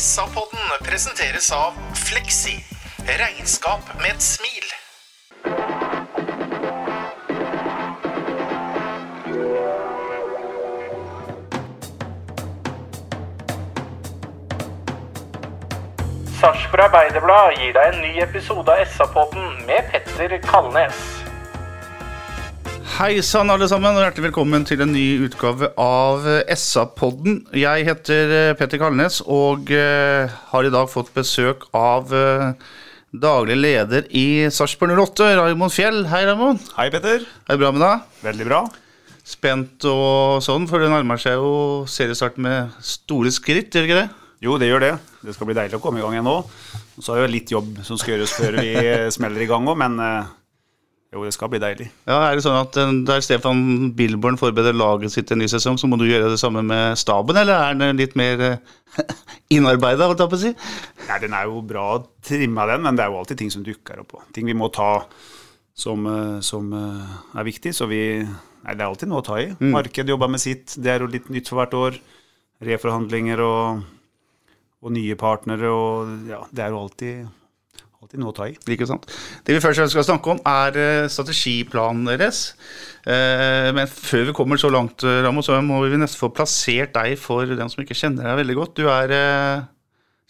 SA-podden presenteres av Fleksi. Regnskap med et smil. Sarpsborg Arbeiderblad gir deg en ny episode av SA-podden med Petter Kalnes. Hei sann, alle sammen, og hjertelig velkommen til en ny utgave av SA-podden. Jeg heter eh, Petter Kalnes og eh, har i dag fått besøk av eh, daglig leder i Sarpsborg 08, Raymond Fjell. Hei, Raymond. Hei, Petter. Er det bra med deg? Veldig bra. Spent og sånn, for det nærmer seg jo seriestart med store skritt, gjør det ikke det? Jo, det gjør det. Det skal bli deilig å komme i gang igjen nå. Så har vi litt jobb som skal gjøres før vi smeller i gang òg, men jo, det skal bli deilig. Ja, er det sånn at eh, Der Stefan Billborn forbereder laget sitt til ny sesong, så må du gjøre det samme med staben, eller er den litt mer uh, innarbeida, holdt jeg på å si? Nei, Den er jo bra trimma, den, men det er jo alltid ting som dukker opp. Ting vi må ta som, eh, som eh, er viktig. Så vi Nei, det er alltid noe å ta i. Markedet jobber med sitt. Det er jo litt nytt for hvert år. Reforhandlinger og, og nye partnere og Ja, det er jo alltid, alltid noe å ta i. Ikke sant? Det vi først skal snakke om, er eh, strategiplanen deres. Eh, Men før vi kommer så langt, eh, Ramo, så må vi nesten få plassert deg for den som ikke kjenner deg veldig godt. Du er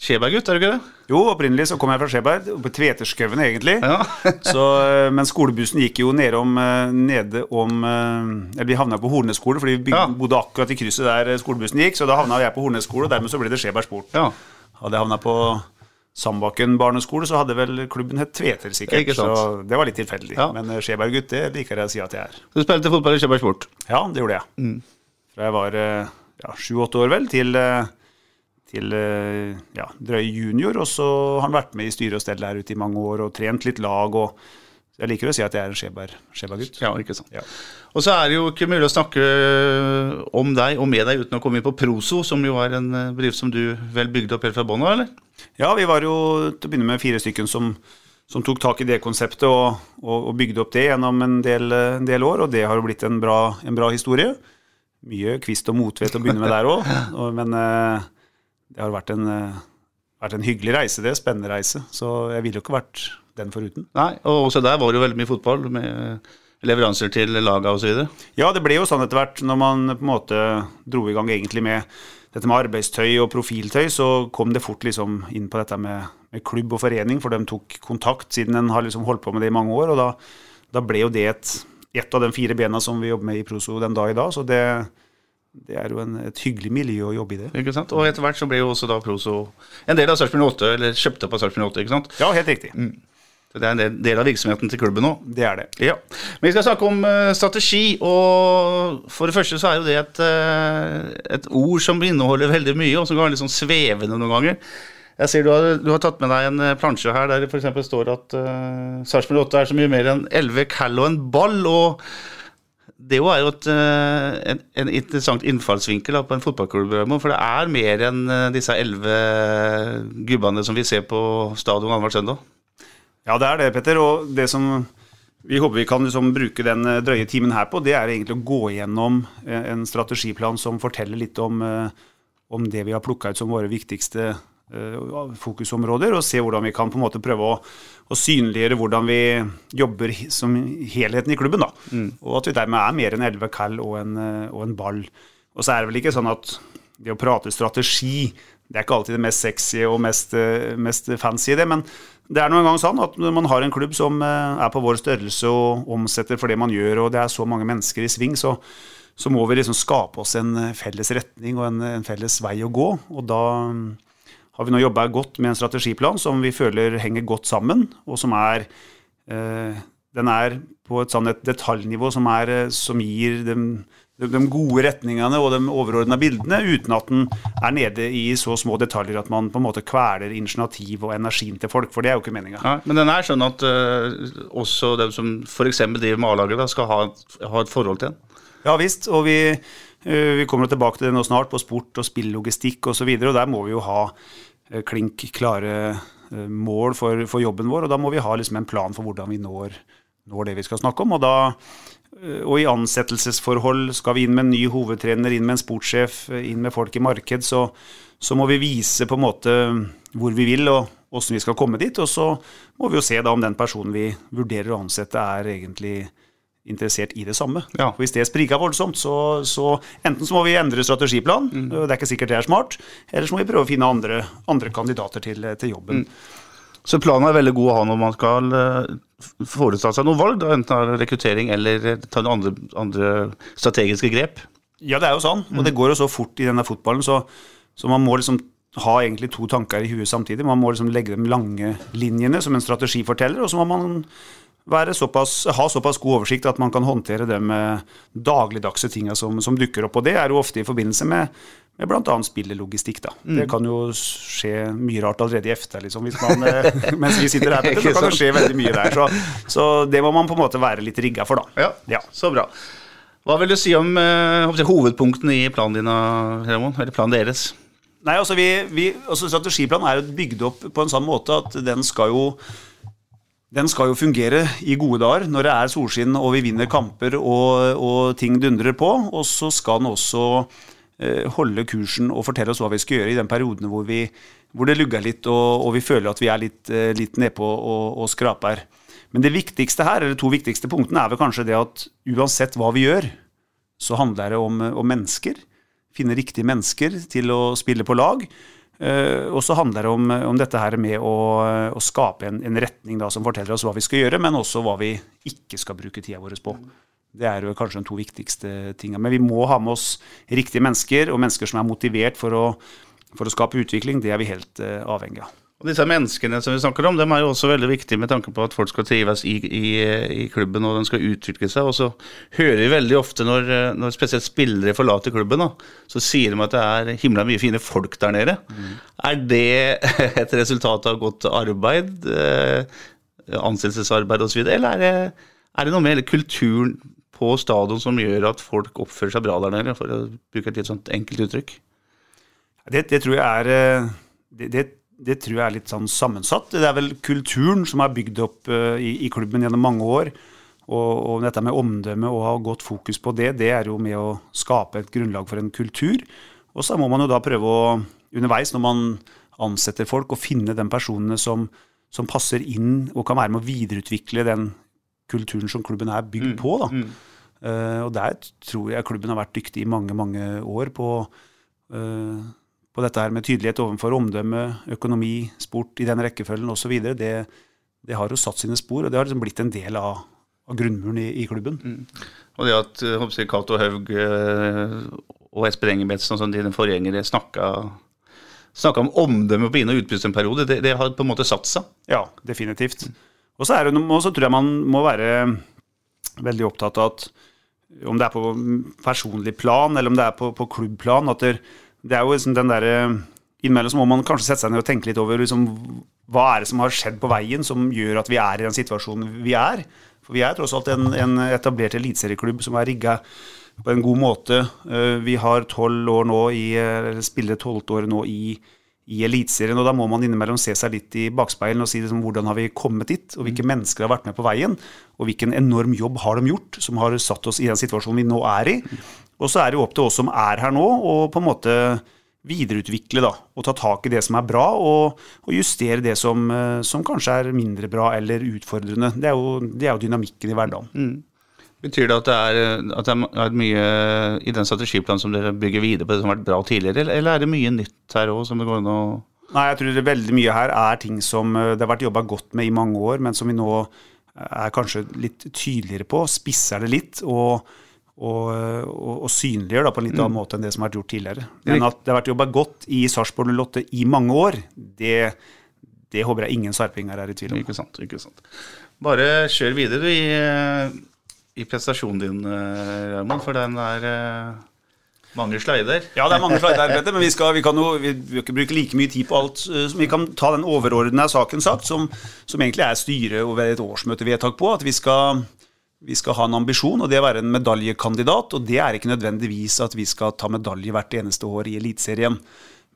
Skjeberg-gutt, er du ikke det? Jo, opprinnelig så kom jeg fra Skjeberg, på Tveterskauen egentlig. Ja. så, men skolebussen gikk jo nedom, nede om Eller vi havna på Hornes skole, fordi vi Ja. bodde akkurat i krysset der skolebussen gikk. Så da havna jeg på Hornes skole, og dermed så ble det Skjeberg Sport. ja. Hadde jeg havna på Sandbakken barneskole, så hadde vel klubben hett Tveter, sikkert. Så det var litt tilfeldig. Ja. Men eh, Skjeberg-gutt, det liker jeg å si at jeg er. Du spilte fotball i Skjeberg Sport. Ja, det gjorde jeg. Fra jeg var eh, ja, sju-åtte år, vel, til, eh, til ja, drøy junior. Og så har han vært med i styre og stell der ute i mange år og trent litt lag. og Jeg liker å si at jeg er en Skjeberg- Skjeberg-gutt. Ja, ikke sant. Ja. Og så er det jo ikke mulig å snakke om deg og med deg uten å komme inn på Proso, som jo er en eh, bedrift som du vel bygde opp helt fra bånn av, eller? Ja, vi var jo til å begynne med fire stykken som, som tok tak i det konseptet og, og, og bygde opp det gjennom en del, en del år, og det har jo blitt en bra, en bra historie. Mye kvist og motvett å begynne med der òg, men eh, det har vært en, eh, vært en hyggelig reise, det. Spennende reise. Så jeg ville jo ikke vært den foruten. Nei, og også der var det jo veldig mye fotball, med leveranser til laga osv. Ja, det ble jo sånn etter hvert, når man på en måte dro i gang egentlig med dette med arbeidstøy og profiltøy, så kom det fort liksom inn på dette med, med klubb og forening, for de tok kontakt siden en har liksom holdt på med det i mange år. Og da, da ble jo det et, et av de fire bena som vi jobber med i Proso den dag i dag. Så det, det er jo en, et hyggelig miljø å jobbe i det. Ikke sant? Og etter hvert så ble jo også da Proso en del av Sarpsborg 8, eller kjøpte opp av Sarpsborg 8, ikke sant? Ja, helt riktig. Så det er en del, av virksomheten til klubben nå. Det er det. Ja. Men vi skal snakke om eh, strategi, og for det første så er jo det et, eh, et ord som inneholder veldig mye, og som kan være litt sånn svevende noen ganger. Jeg ser du har, du har tatt med deg en eh, plansje her der det f.eks. står at uh, Sarpsborg 8 er så mye mer enn 11 kall og en ball. og det er jo et, en, en interessant innfallsvinkel på en fotballklubb, for det er mer enn disse elleve gubbene som vi ser på stadion annenhver søndag. Ja, det er det, Petter. Og det som vi håper vi kan liksom bruke den eh, drøye timen her på, det er egentlig å gå gjennom eh, en strategiplan som forteller litt om, eh, om det vi har plukka ut som våre viktigste fokusområder, og se hvordan vi kan på en måte prøve å, å synliggjøre hvordan vi jobber som helheten i klubben. da. Og at vi dermed er mer enn elleve kall og en, og en ball. Og så er det vel ikke sånn at det å prate strategi, det er ikke alltid det mest sexy og mest, mest fancy i det, men det er nå engang sånn at når man har en klubb som eh, er på vår størrelse og omsetter for det man gjør, og det er så mange mennesker i sving, så, så må vi liksom skape oss en eh, felles retning og en, en felles vei å gå. Og da mm, har vi nå jobba godt med en strategiplan som vi føler henger godt sammen, og som er eh, Den er på et sånn et detaljnivå som, er, eh, som gir den, de, de gode retningene og de overordna bildene, uten at den er nede i så små detaljer at man på en måte kveler initiativ og energien til folk. For det er jo ikke meninga. Ja, men den er sånn at uh, også de som f.eks. driver med A-laget, skal ha, ha et forhold til den? Ja visst. Og vi, uh, vi kommer tilbake til det nå snart, på sport og spillogistikk osv. Og, så videre, og der må vi jo ha uh, klink klare mål for, for jobben vår. Og da må vi ha liksom en plan for hvordan vi når, når det vi skal snakke om. Og da og i ansettelsesforhold skal vi inn med en ny hovedtrener, inn med en sportssjef, øh, inn med folk i marked, så, så må vi vise på en måte hvor vi vil og åssen vi skal komme dit. Og så må vi jo se da om den personen vi vurderer å ansette, er egentlig interessert i det samme. Ja. Hvis det spriker voldsomt, så, så enten så må vi endre strategiplan, det er ikke sikkert det er smart, eller så må vi prøve å finne andre, andre kandidater til, til jobben. Så planen er veldig god å ha når man skal øh, foreta seg noen valg, da, enten er rekruttering eller øh, ta noen andre, andre strategiske grep. Ja, det er jo sånn, og det går jo så fort i denne fotballen, så, så man må liksom ha egentlig to tanker i huet samtidig. Man må liksom legge de lange linjene som en strategiforteller, og så må man være såpass, ha såpass god oversikt at man kan håndtere de eh, dagligdagse tinga som, som dukker opp. Og det er jo ofte i forbindelse med, med bl.a. spillelogistikk. da. Det kan jo skje mye rart allerede i efta, liksom, hvis man, eh, mens vi sitter her. Petter, Så kan det skje veldig mye der. Så, så det må man på en måte være litt rigga for, da. Ja, Ja. så bra. Hva vil du si om eh, hovedpunktene i planen din, Ramon? Eller planen deres? Nei, altså, vi, vi, altså Strategiplanen er jo bygd opp på en sånn måte at den skal jo den skal jo fungere i gode dager når det er solskinn og vi vinner kamper og, og ting dundrer på. Og så skal den også holde kursen og fortelle oss hva vi skal gjøre i den perioden hvor, vi, hvor det lugger litt og, og vi føler at vi er litt, eh, litt nedpå og, og skraper. Men det viktigste her, eller to viktigste punktene er vel kanskje det at uansett hva vi gjør, så handler det om, om mennesker. Finne riktige mennesker til å spille på lag. Eh, og så handler det om, om dette her med å, å skape en, en retning da, som forteller oss hva vi skal gjøre, men også hva vi ikke skal bruke tida vår på. Det er jo kanskje de to viktigste tingene. Men vi må ha med oss riktige mennesker, og mennesker som er motivert for å, for å skape utvikling. Det er vi helt uh, avhengig av. Og disse menneskene som vi snakker om, dem er jo også veldig viktige med tanke på at folk skal trives i, i, i klubben og den skal utvikle seg. Og så hører vi veldig ofte når, når spesielt spillere forlater klubben, da, så sier de at det er himla mye fine folk der nede. Er det et resultat av godt arbeid, eh, ansettelsesarbeid osv., eller er det, er det noe med hele kulturen på stadion som gjør at folk oppfører seg bra der nede, for å bruke et litt sånt enkelt uttrykk? Det, det tror jeg er eh, det, det, det tror jeg er litt sånn sammensatt. Det er vel kulturen som er bygd opp eh, i, i klubben gjennom mange år. Og, og dette med omdømme og ha godt fokus på det, det er jo med å skape et grunnlag for en kultur. Og så må man jo da prøve å, underveis når man ansetter folk, å finne de personene som, som passer inn og kan være med å videreutvikle den kulturen som klubben er bygd på. da. Eh, og der tror jeg klubben har vært dyktig i mange, mange år på eh, på dette her med tydelighet overfor omdømme, økonomi, sport i den rekkefølgen osv. Det, det har jo satt sine spor, og det har liksom blitt en del av, av grunnmuren i, i klubben. Og det at eh, håper jeg, Cato Haug eh, og Espen Engebretsen, som dine forgjengere, snakka Snakka om omdømme på inn- og utpust en periode. Det, det har på en måte satt seg. Ja, definitivt. Og og så tror jeg man må være veldig opptatt av at om det er på personlig plan eller om det er på, på klubbplan, at det, det er jo liksom den der, Innimellom må man kanskje sette seg ned og tenke litt over liksom, hva er det som har skjedd på veien som gjør at vi er i den situasjonen vi er. For vi er tross alt en, en etablert eliteserieklubb som er rigga på en god måte. Eh, Vi har tolv år nå i, eller spiller tolvte året nå i, i Eliteserien, og da må man innimellom se seg litt i bakspeilen og si liksom, hvordan har vi kommet dit, og hvilke mennesker har vært med på veien, og hvilken enorm jobb har de gjort som har satt oss i den situasjonen vi nå er i. Og så er det jo opp til oss som er her nå, og på en måte videreutvikle da, og ta tak i det som er bra, og, og justere det som, eh, som kanskje er mindre bra eller utfordrende. Det er jo, det er jo dynamikken i hverdagen. Betyr det at det er, at det er mye i den strategiplanen som dere bygger videre på det som har vært bra tidligere, eller- er det mye nytt her òg som det går an å Nei, jeg tror det veldig mye her er ting som eh, det har vært jobba godt med i mange år, men som vi nå eh, er kanskje litt tydeligere på, spisser det litt og, og, og, og synliggjør da på en litt annen måte enn det som har vært gjort tidligere. Men at det har vært jobba godt i Sarpsborg 08 i mange år, det, det håper jeg ingen sarpinger er i tvil om. Ikke sant. ikke sant. Bare kjør videre. Vi, eh, i prestasjonen din, eh, Raymond, for den er eh, mange slider. Ja, det er mange slider Petter, men vi, skal, vi kan jo vi vi ikke bruke like mye tid på alt. eh, Vi kan ta den overordna saken sagt, som, som egentlig er styret over et årsmøtevedtak på. At vi skal, vi skal ha en ambisjon, og det å være en medaljekandidat. Og det er ikke nødvendigvis at vi skal ta medalje hvert eneste år i Eliteserien.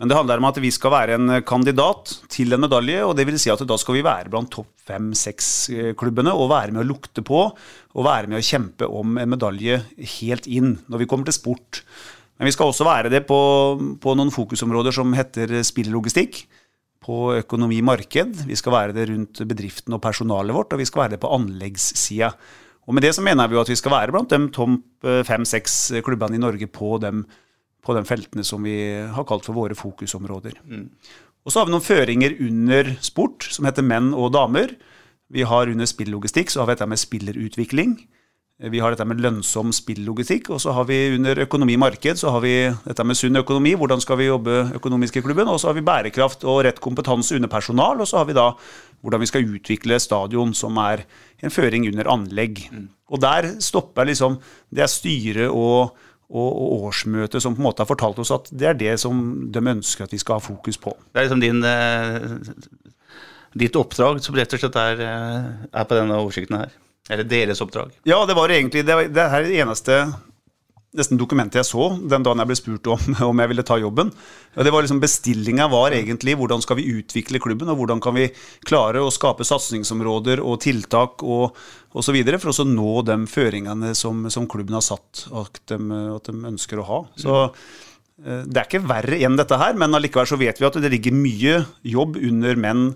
Men det handler om at vi skal være en kandidat til en medalje, og det vil si at da skal vi være blant topp fem-seks-klubbene og være med å lukte på og være med å kjempe om en medalje helt inn når vi kommer til sport. Men vi skal også være det på, på noen fokusområder som heter spillelogistikk. på økonomi-marked. Vi skal være det rundt bedriften og personalet vårt, og vi skal være det på anleggssida. Og med det så mener vi jo at vi skal være blant de topp fem-seks klubbene i Norge på de, på de feltene som vi har kalt for våre fokusområder. Og så har vi noen føringer under sport, som heter menn og damer. Vi har under spillogistikk så har vi dette med spillerutvikling. Vi har dette med lønnsom spillogistikk, og så har vi under økonomi-marked så har vi dette med sunn økonomi, hvordan skal vi jobbe økonomisk i klubben, og så har vi bærekraft og rett kompetanse under personal, og så har vi da hvordan vi skal utvikle stadion, som er en føring under anlegg. Og der stopper liksom Det er styret og, og, årsmøtet som på en måte har fortalt oss at det er det som de ønsker at vi skal ha fokus på. Det er liksom din eh, ditt oppdrag som rett og slett er, eh, er på denne oversikten her. Eller deres oppdrag. Ja, det var egentlig det, det her er det eneste nesten dokumentet jeg så den dagen jeg ble spurt om om jeg ville ta jobben. Det var liksom Bestillinga var egentlig hvordan skal vi utvikle klubben, og hvordan kan vi klare å skape satsingsområder og tiltak og osv. for å nå de føringene som, som klubben har satt at de, at de ønsker å ha. Så eh, det er ikke verre enn dette her, men allikevel så vet vi at det ligger mye jobb under menn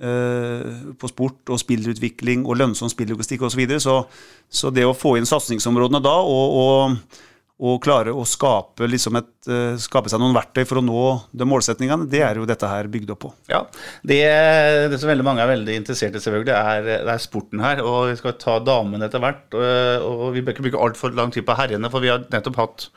eh, på sport og spillutvikling og lønnsom spilllogistikk osv. Så, videre. så så det å få inn satsingsområdene da og, og, og klare å skape, liksom et, eh, skape seg noen verktøy for å nå de målsetningene, det er jo dette her bygd opp på. Ja, det, det som veldig mange er veldig interessert i, selvfølgelig, er, det er sporten her. Og vi skal ta damene etter hvert. Og, og vi bør ikke bruke altfor lang tid på herrene, for vi har nettopp hatt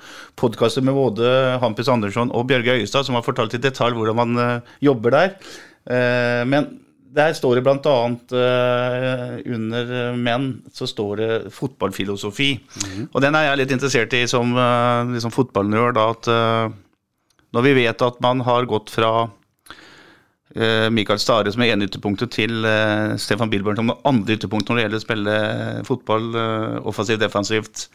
podkaster med både Hampus Andersson og Bjørge Øyestad som har fortalt i detalj hvordan man eh, jobber der. Eh, men der står det bl.a. Uh, under menn så står det fotballfilosofi. Og den er jeg litt interessert i som uh, liksom fotballnerd. da, At uh, når vi vet at man har gått fra uh, Mikael Stare som er ene ytterpunktet, til uh, Stefan Bilborn som det andre ytterpunktet når det gjelder å spille fotball offensivt, defensivt,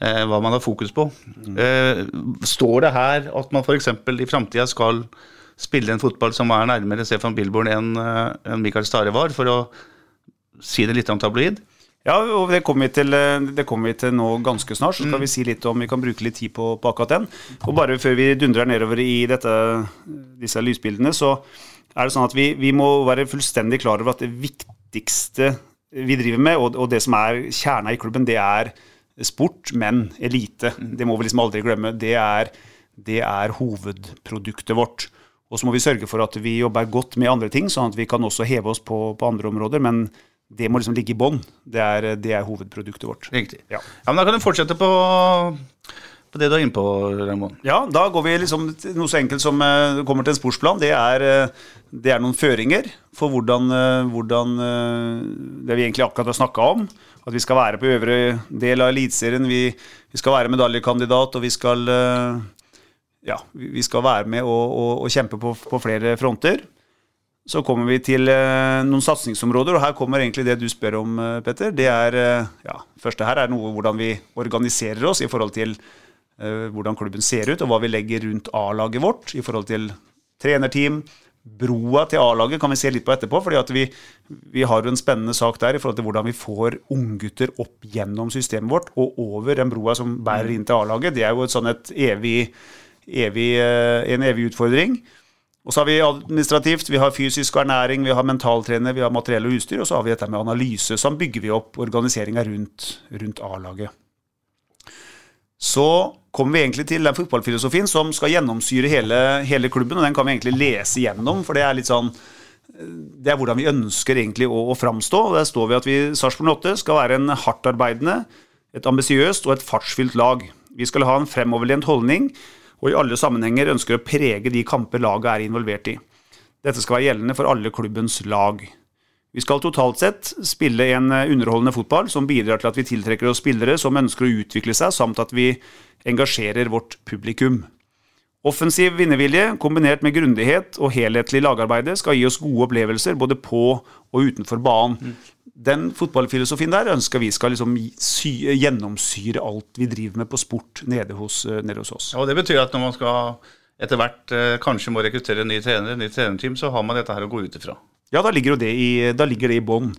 hva man har fokus på. Uh, står det her at man f.eks. i framtida skal spille en fotball som er nærmere Stefan Bilborn enn en Michael Stare var, for å si det litt om tabloid? Ja, og det kommer vi til, eh, det kommer vi til nå ganske snart. Så skal vi si litt om Vi kan bruke litt tid på, på akkurat den. Og bare før vi dundrer nedover i dette, disse lysbildene, så er det sånn at vi, vi må være fullstendig klar over at det viktigste vi driver med, og, og det som er kjerna i klubben, det er sport, men elite. Det må vi liksom aldri glemme. Det er, det er hovedproduktet vårt. Og så må vi sørge for at vi jobber godt med andre ting, sånn at vi kan også heve oss på, på andre områder. Men det må liksom ligge i bånn. Det, det er hovedproduktet vårt. Riktig. Ja. Ja, men Da kan du fortsette på, på det du er inne på, Raymond. Ja, da går vi liksom til noe så enkelt som uh, kommer til en sportsplan. Det er, uh, det er noen føringer for hvordan, uh, hvordan Det vi egentlig akkurat har snakka om. At vi skal være på øvre del av Eliteserien. Vi, vi skal være medaljekandidat, og vi skal eh, ja, vi skal være med og, og, og kjempe på, på flere fronter. Så kommer vi til eh, noen satsingsområder, og her kommer egentlig det du spør om, eh, Petter. Det er, eh, ja, første her er noe hvordan vi organiserer oss i forhold til eh, hvordan klubben ser ut, og hva vi legger rundt A-laget vårt i forhold til trenerteam. Broa til A-laget kan vi se litt på etterpå, fordi vi, vi har jo en spennende sak der i forhold til hvordan vi får unggutter opp gjennom systemet vårt og over den broa som bærer inn til A-laget. Det er jo et sånn et evig, evig, eh, en evig utfordring. Og så har vi administrativt, vi har fysisk og ernæring, vi har mentaltrener, vi har materiell og utstyr, og så har vi dette med analyse. Sånn bygger vi opp organiseringa rundt, rundt A-laget. Så kommer vi egentlig til den fotballfilosofien som skal gjennomsyre hele, hele klubben, og den kan vi egentlig lese gjennom, for det er litt sånn det er hvordan vi ønsker egentlig å, å framstå. og Der står vi at vi Sarpsborg 8 skal være en hardtarbeidende, et ambisiøst og et fartsfylt lag. Vi skal ha en fremoverlent holdning, og i alle sammenhenger ønsker å prege de kamper laget er involvert i. Dette skal være gjeldende for alle klubbens lag. Vi skal totalt sett spille en eh, underholdende fotball som bidrar til at vi tiltrekker oss spillere som ønsker å utvikle seg, samt at vi engasjerer vårt publikum. Offensiv vinnervilje kombinert med grundighet og helhetlig lagarbeide skal gi oss gode opplevelser både på og utenfor banen. Den fotballfilosofien der ønsker vi skal liksom sy gjennomsyre alt vi driver med på sport nede hos, eh, nede hos oss. Ja, og Det betyr at når man skal etter hvert eh, kanskje må rekruttere nye trenere, nye trenerteam, så har man dette her å gå ut ifra. Ja, da ligger, det i, da det i bånn.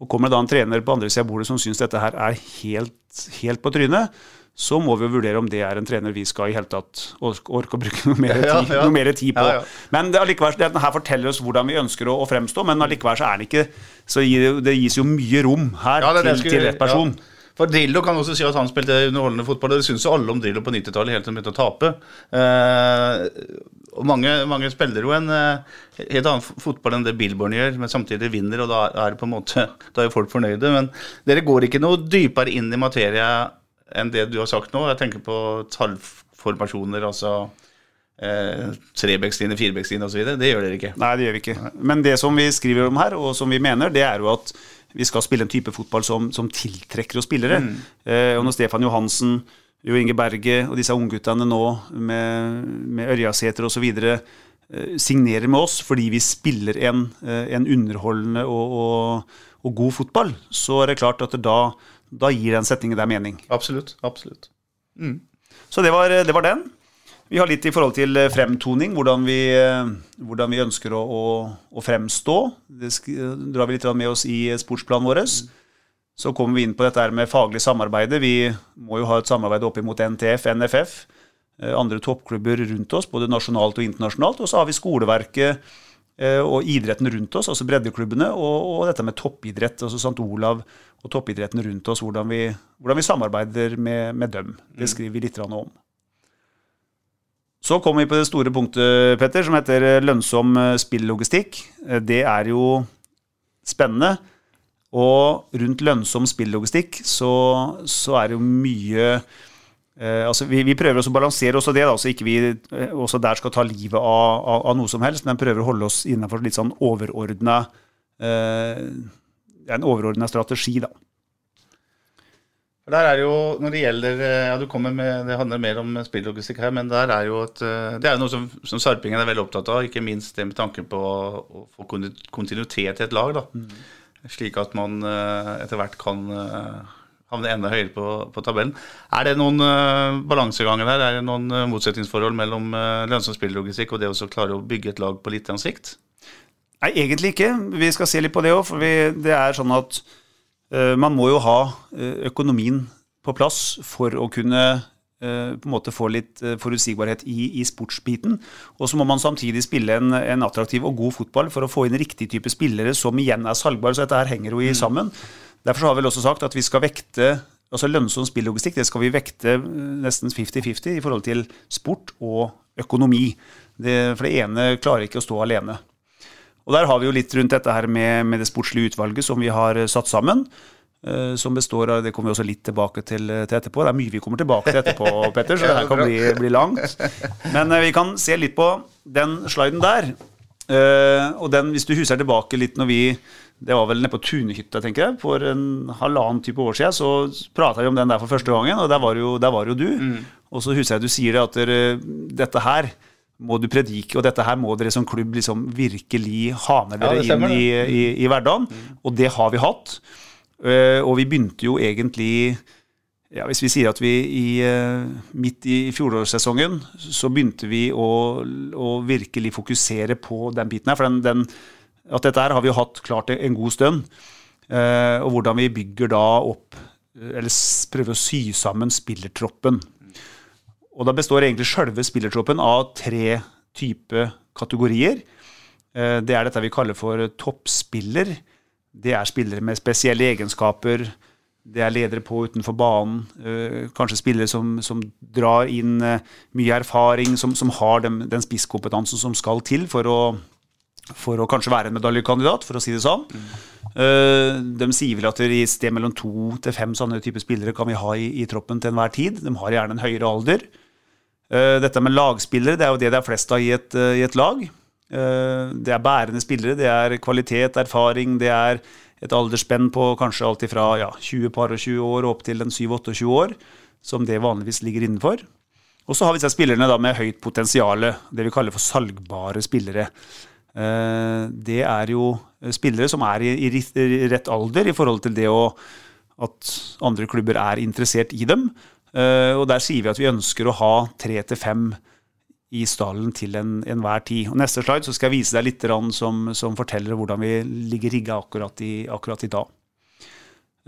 Og kommer det da en trener på andre sida av bordet som syns dette her er helt, helt på trynet, så må vi jo vurdere om det er en trener vi skal i hele tatt orke, å bruke noe mer, tid. Noe mer tid på. Men det, allikevel, det her forteller oss hvordan vi ønsker å, å fremstå, men allikevel så er den ikke Så det- det gis jo mye rom her det er det til, til rett person. For Drillo kan også si at han spilte underholdende fotball, det syns jo alle om Drillo på 90-tallet, helt til han begynte å tape. Eh, og mange, mange spiller jo en eh, helt annen fotball enn det Billborn gjør, men samtidig vinner, og da er det på en måte Da er jo folk fornøyde. Men dere går ikke noe dypere inn i materia enn det du har sagt nå. Jeg tenker på tallformasjoner, altså eh, trebekslinje, firebekslinje osv. Det gjør dere ikke. Nei, det gjør vi ikke. Men det som vi skriver om her, og som vi mener, det er jo at vi skal spille en type fotball som, som tiltrekker oss spillere. Eh, og når Stefan Johansen, Jo Inge Berge og disse ungguttene nå med, med Ørjasæter osv. Eh, signerer med oss fordi vi spiller en, eh, en underholdende og, og, og god fotball, så er det klart at da, da gir den setningen der mening. Absolutt. absolutt. Så det var, det var den. Vi har litt i forhold til eh, fremtoning, hvordan vi, eh, hvordan vi ønsker å, å, å fremstå. Det sk drar vi litt med oss i sportsplanen vår. Så kommer vi inn på dette her med faglig samarbeid. Vi må jo ha et samarbeid opp mot NTF, NFF, eh, andre toppklubber rundt oss, både nasjonalt og internasjonalt. Og så har vi skoleverket eh, og idretten rundt oss, altså breddeklubbene, og, og dette med toppidrett, altså St. Olav og toppidretten rundt oss, hvordan vi, hvordan vi samarbeider med, med dem. Det skriver vi litt om. Så kommer vi på det store punktet, Petter, som heter eh, lønnsom eh, spillogistikk. Eh, Det er jo spennende. Og rundt lønnsom spillogistikk så, så er det jo mye eh, altså vi, vi prøver også å balansere også det, da, så ikke vi eh, også der skal ta livet av, av, av noe som helst, men prøver å holde oss innenfor litt sånn overordna eh, En overordna strategi, da. Der er jo, når det gjelder eh, ja du kommer med, Det handler mer om spillogistikk her, men der er jo et, eh, det er jo noe som, som Sarpingen er veldig opptatt av. Ikke minst det med tanke på å få kontinuitet i et lag. da, Slik at man eh, etter hvert kan havne enda høyere på, på tabellen. Er det noen uh, balanseganger her? Er det noen uh, motsetningsforhold mellom uh, lønnsom spillogistikk og det å klare å bygge et lag på litt sikt? Nei, egentlig ikke. Vi skal se litt på det òg, for vi, det er sånn at uh, man må jo ha eh, økonomien på plass for å kunne eh, på en måte få litt eh, forutsigbarhet i, i sportsbiten. Og så må man samtidig spille en, en attraktiv og god fotball for å få inn riktig type spillere som igjen er salgbare. Så dette her henger jo i sammen. Derfor har vi vel også sagt at vi skal vekte altså lønnsom spillogistikk det skal vi vekte eh, nesten 50-50 i forhold til sport og økonomi. Det, for det ene klarer ikke å stå alene. Og der har vi jo litt rundt dette her med, med det sportslige utvalget som vi har eh, satt sammen. eh, som består av Det kommer vi også litt tilbake til, til etterpå. Det er mye vi kommer tilbake til etterpå, Petter, så det her kan bli, bli langt. Men vi kan se litt på den sliden der. Og den, hvis du husker tilbake litt når vi Det var vel nede på Tunehytta, tenker jeg. For en halvannen type år siden så prata vi om den der for første gangen, og der var jo, der var jo du. Og så husker jeg du sier at dere, dette her må du predike, og dette her må dere som klubb liksom virkelig ha med dere ja, inn i, i, i hverdagen. Og det har vi hatt. Eh, og vi begynte jo egentlig ja, Hvis vi sier at vi i, eh, midt i fjorårssesongen så begynte vi å, å virkelig fokusere på den biten her. For den, den, at dette her har vi jo hatt klart en god stund. Eh, og hvordan vi bygger da opp Eller prøver å sy sammen spillertroppen. Og da består egentlig sjølve spillertroppen av tre typer kategorier. Eh, Det er dette vi kaller for toppspiller. Det er spillere med spesielle egenskaper. Det er ledere på utenfor banen. eh, Kanskje spillere som, som drar inn mye erfaring, som, som har den, den spisskompetansen som skal til for å, for å kanskje være en medaljekandidat, for å si det sånn. Mm. De sier vel at det i sted mellom to til fem sånne typer spillere kan vi ha i, i troppen til enhver tid. De har gjerne en høyere alder. Eh, Dette med lagspillere, det er jo det det er flest av i et, eh, i et lag. Det er bærende spillere, det er kvalitet, erfaring, det er et aldersspenn på kanskje alt ifra ja, 20 par og 20 år opp til en 7-28 år, som det vanligvis ligger innenfor. Og så har vi disse spillerne da med høyt potensial, det vi kaller for salgbare spillere. Eh, Det er jo spillere som er i, rett alder i forhold til det å at andre klubber er interessert i dem. Eh, Og der sier vi at vi ønsker å ha tre til fem i stallen til en- enhver tid. Og Neste slide så skal jeg vise deg litt som, som forteller hvordan vi ligger rigga akkurat akkurat i dag.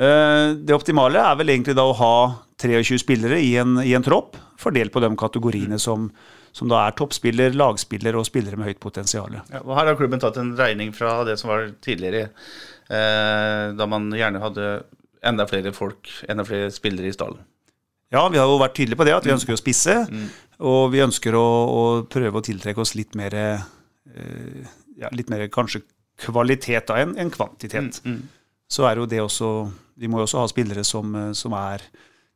Eh, Det optimale er vel egentlig da å ha 23 spillere i en, i en tropp, fordelt på de kategoriene som, som da er toppspiller, lagspiller og spillere med høyt potensial. Ja, og her har klubben tatt en regning fra det som var tidligere, eh, da man gjerne hadde enda flere folk, enda flere spillere i stallen. Ja, vi har jo vært tydelige på det, at vi ønsker å spisse. Og vi ønsker å, å prøve å tiltrekke oss litt mer, eh, ja, litt mer kanskje kvalitet da, enn enn kvantitet. Så er jo det også Vi må jo også ha spillere som, eh, som er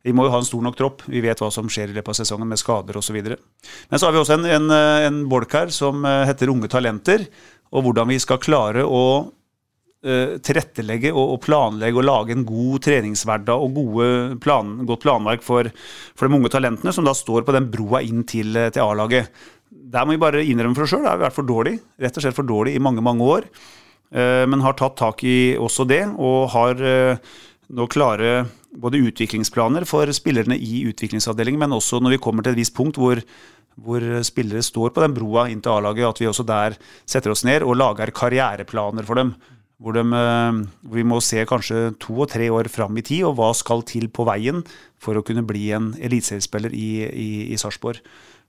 Vi må jo ha en stor nok tropp. Vi vet hva som skjer i løpet av sesongen med skader osv. Men så har vi også en, en, eh, en bolk her som eh, heter Unge talenter. Og hvordan vi skal klare å uh, tilrettelegge og, og planlegge og lage en god treningshverdag og plan, godt planverk for, for de unge talentene som da står på den broa inn til, til A-laget. Der må vi bare innrømme for oss sjøl, det har vært for dårlig. Rett og slett for dårlig i mange, mange år. Eh, Men har tatt tak i også det, og har eh, nå klare både utviklingsplaner for spillerne i utviklingsavdelingen, men også når vi kommer til et visst punkt hvor, hvor spillere står på den broa inn til A-laget, at vi også der setter oss ned og lager karriereplaner for dem. Hvor, de, eh, vi må se kanskje to og tre år fram i tid, og hva skal til på veien for å kunne bli en eliteseriespiller i, i, i Sarpsborg.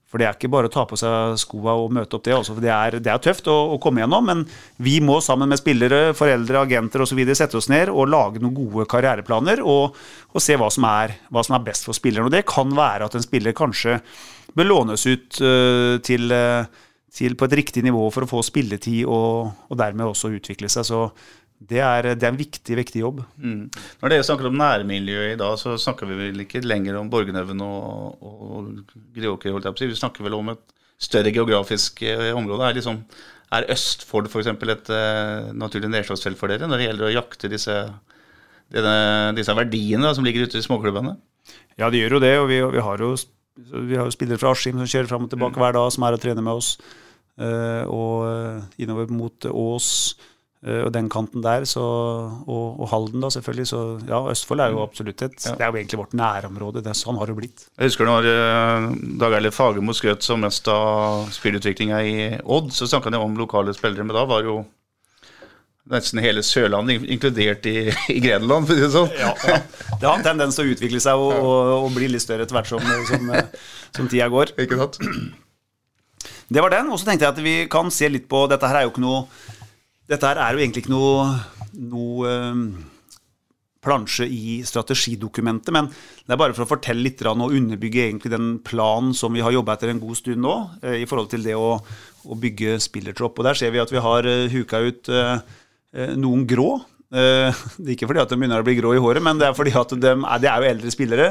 For det er ikke bare å ta på seg skoa og møte opp det. Også, for det er, det er tøft å, å komme gjennom, men vi må sammen med spillere, foreldre, agenter osv. sette oss ned og lage noen gode karriereplaner og, og se hva som, er, hva som er best for spilleren. Og det kan være at en spiller kanskje bør lånes ut uh, til, uh, til på et riktig nivå for å få spilletid og, og dermed også utvikle seg. Så det er, det er en viktig, viktig jobb. Når dere snakker om nærmiljøet i dag, så snakker vi vel ikke lenger om Borgenhaugen og, og Greåker, holdt jeg på å si. Vi snakker vel om et større geografisk eh, område. Er, liksom, er Østfold f.eks. et uh, naturlig nedslagsfelt for dere når det gjelder å jakte disse, denne, disse verdiene da, som ligger ute i småklubbene? Ja, de gjør jo det, og vi, vi, har, jo, vi har jo spillere fra Askim som kjører fram og tilbake hver dag, som er og trener med oss. Uh, og innover mot Ås eh, og den kanten der, så, og, og Halden da selvfølgelig. Så ja, Østfold er jo absolutt et Det er jo egentlig vårt nærområde. Det er sånn har det blitt. Jeg husker når eh, Dag Eilif Fagermo skrøt som mest av spillutviklinga i Odd, så snakka han jo om lokale spillere, men da var jo nesten hele Sørlandet inkludert i, i Grenland, for å si det sånn. Ja, ja. Det har en tendens til å utvikle seg og, og, og bli litt større etter hvert som, som, eh, som tida går. Ikke sant? Det var den. Og så tenkte jeg at vi kan se litt på Dette her er jo ikke noe Dette her er jo egentlig ikke noe, noe eh, plansje i strategidokumentet, men det er bare for å fortelle litt og underbygge egentlig den planen som vi har jobba etter en god stund nå, eh, i forhold til det å, å bygge spillertropp. Og der ser vi at vi har eh, huka ut eh, noen grå. Eh, Det er ikke fordi at de begynner å bli grå i håret, men det er fordi at de er, det er jo eldre spillere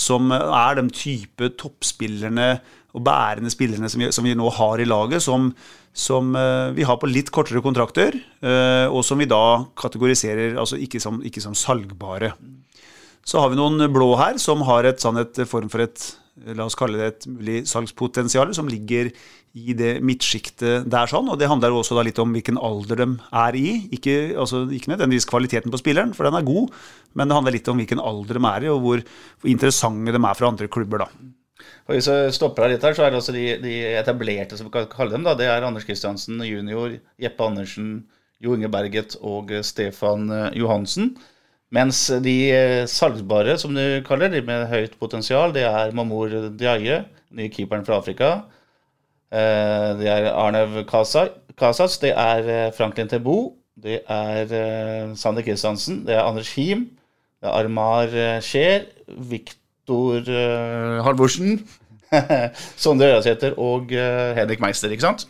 som er de type toppspillerne og bærende spillerne som vi, som vi nå har i laget, som, som eh, vi har på litt kortere kontrakter, eh, og som vi da kategoriserer altså ikke som, ikke som salgbare. Så har vi noen blå her som har et, sånn et form for et La oss kalle det et mulig salgspotensial som ligger i det midtsjiktet der. sånn, og Det handler jo også da litt om hvilken alder de er i. Ikke, altså, ikke nødvendigvis kvaliteten på spilleren, for den er god, men det handler litt om hvilken alder de er i, og hvor, interessante de er for andre klubber. da. Og Hvis jeg stopper deg litt her, så er det altså de, de etablerte, som vi kan kalle dem. da, Det er Anders Kristiansen junior, Jeppe Andersen, Jo Inge Berget og Stefan eh, Johansen. Mens de salgbare, som du kaller de med høyt potensial, det er Mamour Diaye, nye keeperen fra Afrika. Eh, Det er Arnev Kasas, det er eh, Franklin Tebo, det er eh, Sander Kristiansen, det er Anders Him, det er Armar eh, Scheer, Viktor eh, Halvorsen, Sondre Ørjasæter og eh, Henrik Meister, ikke sant?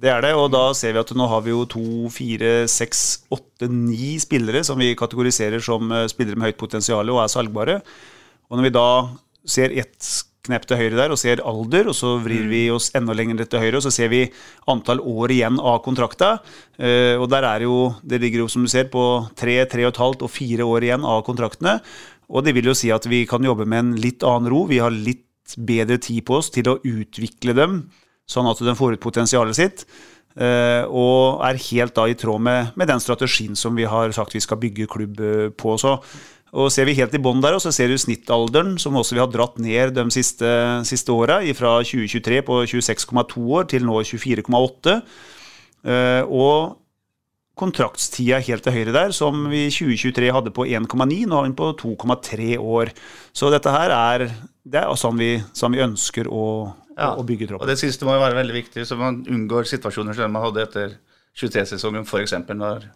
Det er det, og da ser vi at nå har vi jo to, fire, seks, åtte, ni spillere som vi kategoriserer som eh, spillere med høyt potensial og er salgbare. Og når vi da ser ett knepp til høyre der og ser alder, og så vrir vi oss enda lenger til høyre, og så ser vi antall år igjen av kontrakta. Eh, og der er jo, det ligger jo som du ser på tre, tre og et halvt og fire år igjen av kontraktene. Og det vil jo si at vi kan jobbe med en litt annen ro. Vi har litt bedre tid på oss til å utvikle dem, sånn at den får ut potensialet sitt. eh, og er helt da i tråd med, med den strategien som vi har sagt vi skal bygge klubb eh, på. Så, og ser vi helt i bånn der, og så ser du snittalderen, som også vi har dratt ned de siste, siste åra, fra 2023 på 26,2 år til nå 24,8. Eh, og kontraktstida helt til høyre der, som vi i 2023 hadde på 1,9, nå har vi den på 2,3 år. Så dette her er, det er sånn vi, sånn vi ønsker å, Ja, å bygge Og troppen. det siste må jo være veldig viktig, så man unngår situasjoner som man hadde etter 23-sesongen, f.eks. når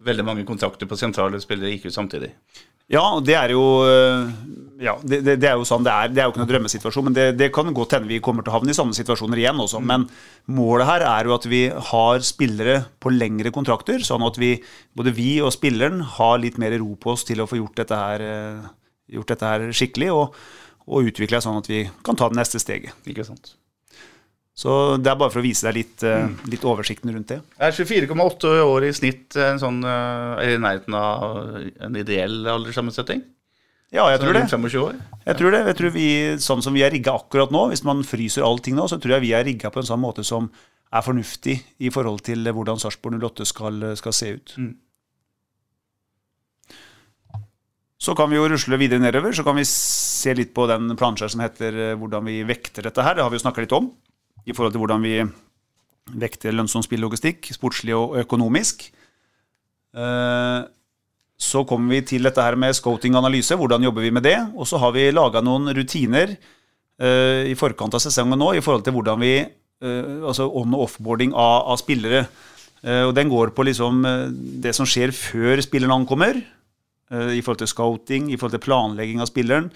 veldig mange kontrakter på sentrale spillere gikk ut samtidig. Ja, det er jo øh, ja, det, det, det er jo sånn det er. Det er jo ikke noen drømmesituasjon, men det, det kan godt hende vi kommer til å havne i sånne situasjoner igjen også. Men målet her er jo at vi har spillere på lengre kontrakter, sånn at vi, både vi og spilleren har litt mer ro på oss til å få gjort dette her, øh, gjort dette her skikkelig, og, og utvikle deg sånn at vi kan ta det neste steget. Ikke sant? Så det er bare for å vise deg litt, mm. litt oversikten rundt det. Er 24,8 år i snitt en sånn, eh, i nærheten av en ideell alderssammensetning? Ja, jeg tror det. Rundt 25 år? Jeg tror det. Jeg tror vi, sånn som vi er rigga akkurat nå, hvis man fryser allting nå, så tror jeg vi er rigga på en sånn måte som er fornuftig i forhold til hvordan Sarpsborg 08 skal, skal se ut. Så kan vi jo rusle videre nedover, så kan vi se litt på den plansjen som heter eh, hvordan vi vekter dette her. Det har vi jo snakka litt om, i forhold til hvordan vi vekter lønnsom spillelogistikk, sportslig og økonomisk. Eh, så kommer vi til dette her med scouting-analyse. Hvordan jobber vi med det? Og så har vi laga noen rutiner eh, i forkant av sesongen nå i forhold til hvordan vi Altså on- og offboarding av, av spillere. Og den går på liksom det som skjer før spilleren ankommer. Eh, I forhold til scouting, i forhold til planlegging av spilleren.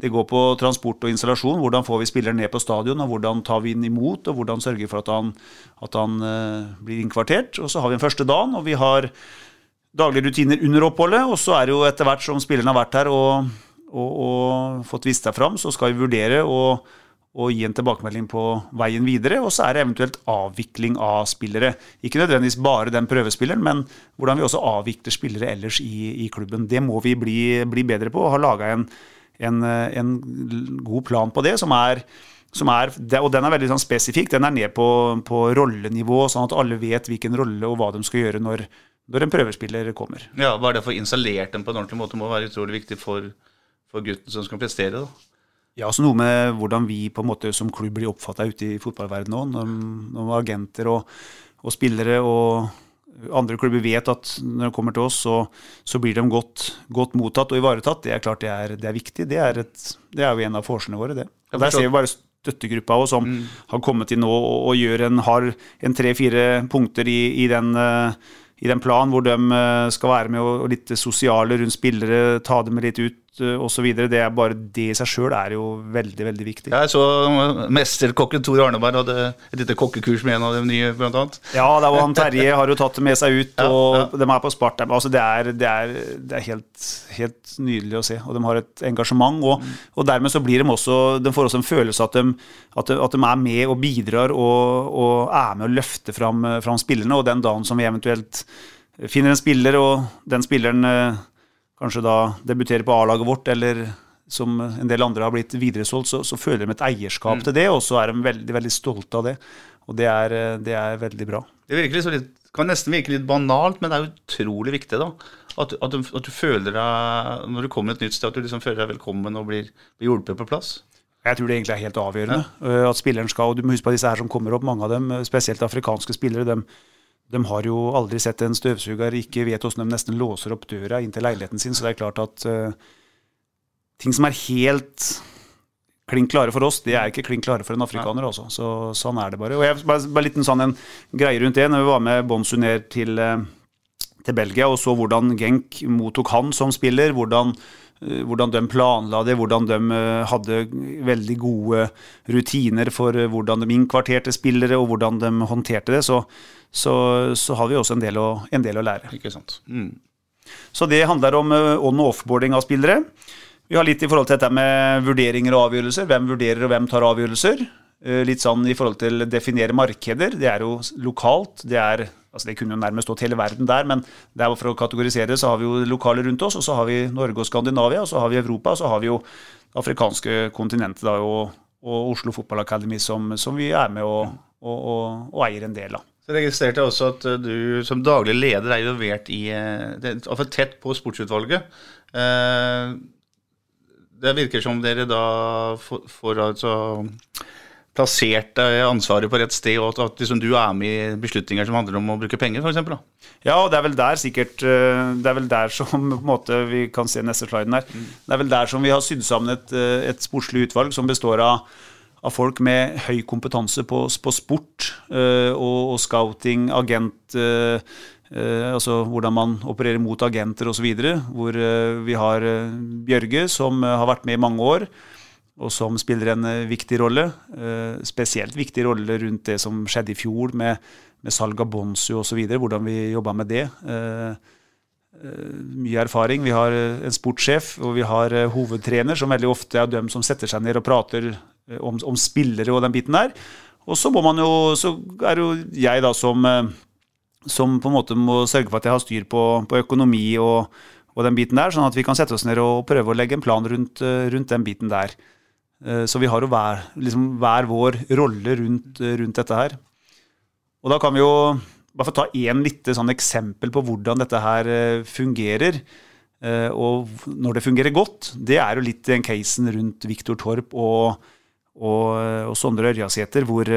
Det går på transport og installasjon. Hvordan får vi spilleren ned på stadion, og hvordan tar vi den imot, og hvordan sørger vi for at han, at han eh, blir innkvartert. Og så har vi den første dagen, og vi har daglige rutiner under oppholdet. Og så er det jo etter hvert som spilleren har vært her og, og, og fått vist seg fram, så skal vi vurdere å og gi en tilbakemelding på veien videre. Og så er det eventuelt avvikling av spillere. Ikke nødvendigvis bare den prøvespilleren, men hvordan vi også avvikler spillere ellers i, i klubben. Det må vi bli, bli bedre på og har laga en, en, en god plan på det, som er som er, og den er veldig sånn spesifikk. Den er ned på, på rollenivå, sånn at alle vet hvilken rolle og hva de skal gjøre når, når en prøvespiller kommer. Ja, Bare det å få installert dem på en ordentlig måte må være utrolig viktig for, for gutten som skal prestere. da. Ja, altså noe med hvordan vi på en måte som klubb blir oppfatta ute i fotballverdenen òg. Når, når agenter og, og, spillere og andre klubber vet at når de kommer til oss, så, så blir de godt, godt, mottatt og ivaretatt. Det er klart det er, det er viktig. Det er, et, det er, jo en av forskjellene våre, det. Og Der ser vi bare støttegruppa også, som mm. har kommet inn nå og, og gjør en, har en tre-fire punkter i, i den uh, i den planen hvor de skal være med og, litt sosiale rundt spillere, ta dem litt ut osv. Det er bare det i seg sjøl er jo veldig veldig viktig. Jeg så mesterkokken Tor Arneberg hadde et lite kokkekurs med en av de nye, annet. Ja, det var han Terje har jo tatt det med seg ut, og ja, ja. de er på spart. Altså, det er, det er, det er helt, helt, nydelig å se, og de har et engasjement. Og, og dermed så blir de også De får også en følelse at de, at de, at de er med og bidrar og, og er med å løfte fram, fram spillerne, og den dagen som vi eventuelt finner en spiller, og den spilleren kanskje da debuterer på A-laget vårt, eller som en del andre har blitt videresolgt, så, så føler de et eierskap mm. til det, og så er de veldig, veldig stolte av det. Og det er, det er veldig bra. Det litt, kan nesten virke litt banalt, men det er utrolig viktig, da. At, at, du, at du, føler deg, når du kommer et nytt sted, at du liksom føler deg velkommen og blir, blir hjulpet på plass. Jeg tror det egentlig er helt avgjørende. Ja. At spilleren skal, og Du må huske på disse her som kommer opp, mange av dem, spesielt afrikanske spillere. de de har jo aldri sett en støvsuger, ikke vet hvordan de nesten låser opp døra inn til leiligheten sin. Så det er klart at uh, ting som er helt klink klare for oss, det er ikke klink klare for en afrikaner. Også. Så sånn er det bare. Og jeg bare, bare litt en sånn en greie rundt det. Når vi var med Bonsu ned til, uh, til Belgia og så hvordan Genk mottok han som spiller, hvordan hvordan de planla det, hvordan de hadde veldig gode rutiner for hvordan de innkvarterte spillere, og hvordan de håndterte det, så, så, så har vi også en del å, en del å lære. Ikke sant. Mm. Så det handler om on- og offboarding av spillere. Vi har litt i forhold til dette med vurderinger og avgjørelser. Hvem vurderer og hvem tar avgjørelser. Eh, litt sånn i forhold til å definere markeder. Det er jo lokalt. Det er altså det kunne jo nærmest stått hele verden der, men det er for å kategorisere så har vi jo lokaler rundt oss, og så har vi Norge og Skandinavia, og så har vi Europa, og så har vi jo det afrikanske kontinentet da, og, og Oslo Fotballakademi som, som vi er med og, og, og, eier en del av. Så registrerte jeg også at eh, du som daglig leder er involvert i eh, iallfall tett på sportsutvalget. Det virker som dere da får altså plassert ansvaret på rett sted, og at, at liksom du er med i beslutninger som handler om å bruke penger, f.eks. Ja, og det er vel der sikkert eh, Det er vel der som måte, Vi kan se neste sliden her. Det er vel der som vi har sydd sammen et, eh, et sportslig utvalg som består av, av folk med høy kompetanse på, på sport øh, og, og scouting, agent øh, Altså hvordan man opererer mot agenter osv. Hvor vi har Bjørge, som har vært med i mange år og som spiller en eh, viktig rolle. Eh, spesielt viktig rolle rundt det som skjedde i fjor med, med salg av Bonsu osv., hvordan vi jobba med det. Eh, mye erfaring. Vi har en sportssjef og vi har hovedtrener, som veldig ofte er dem som setter seg ned og prater om, om spillere og den biten der. Og så jo, så er jo jeg da som, som på en måte må sørge for at jeg har styr på, på økonomi og, og den biten der, sånn at vi kan sette oss ned og prøve å legge en plan rundt, rundt den biten der. Eh, Så vi har jo hver, liksom, hver vår rolle rundt, eh, rundt dette her. Og da kan vi jo bare få ta én lite sånn eksempel på hvordan dette her eh, fungerer. Og når det fungerer godt, det er jo litt den casen rundt Viktor Torp og, og, og Sondre Ørjasæter, hvor,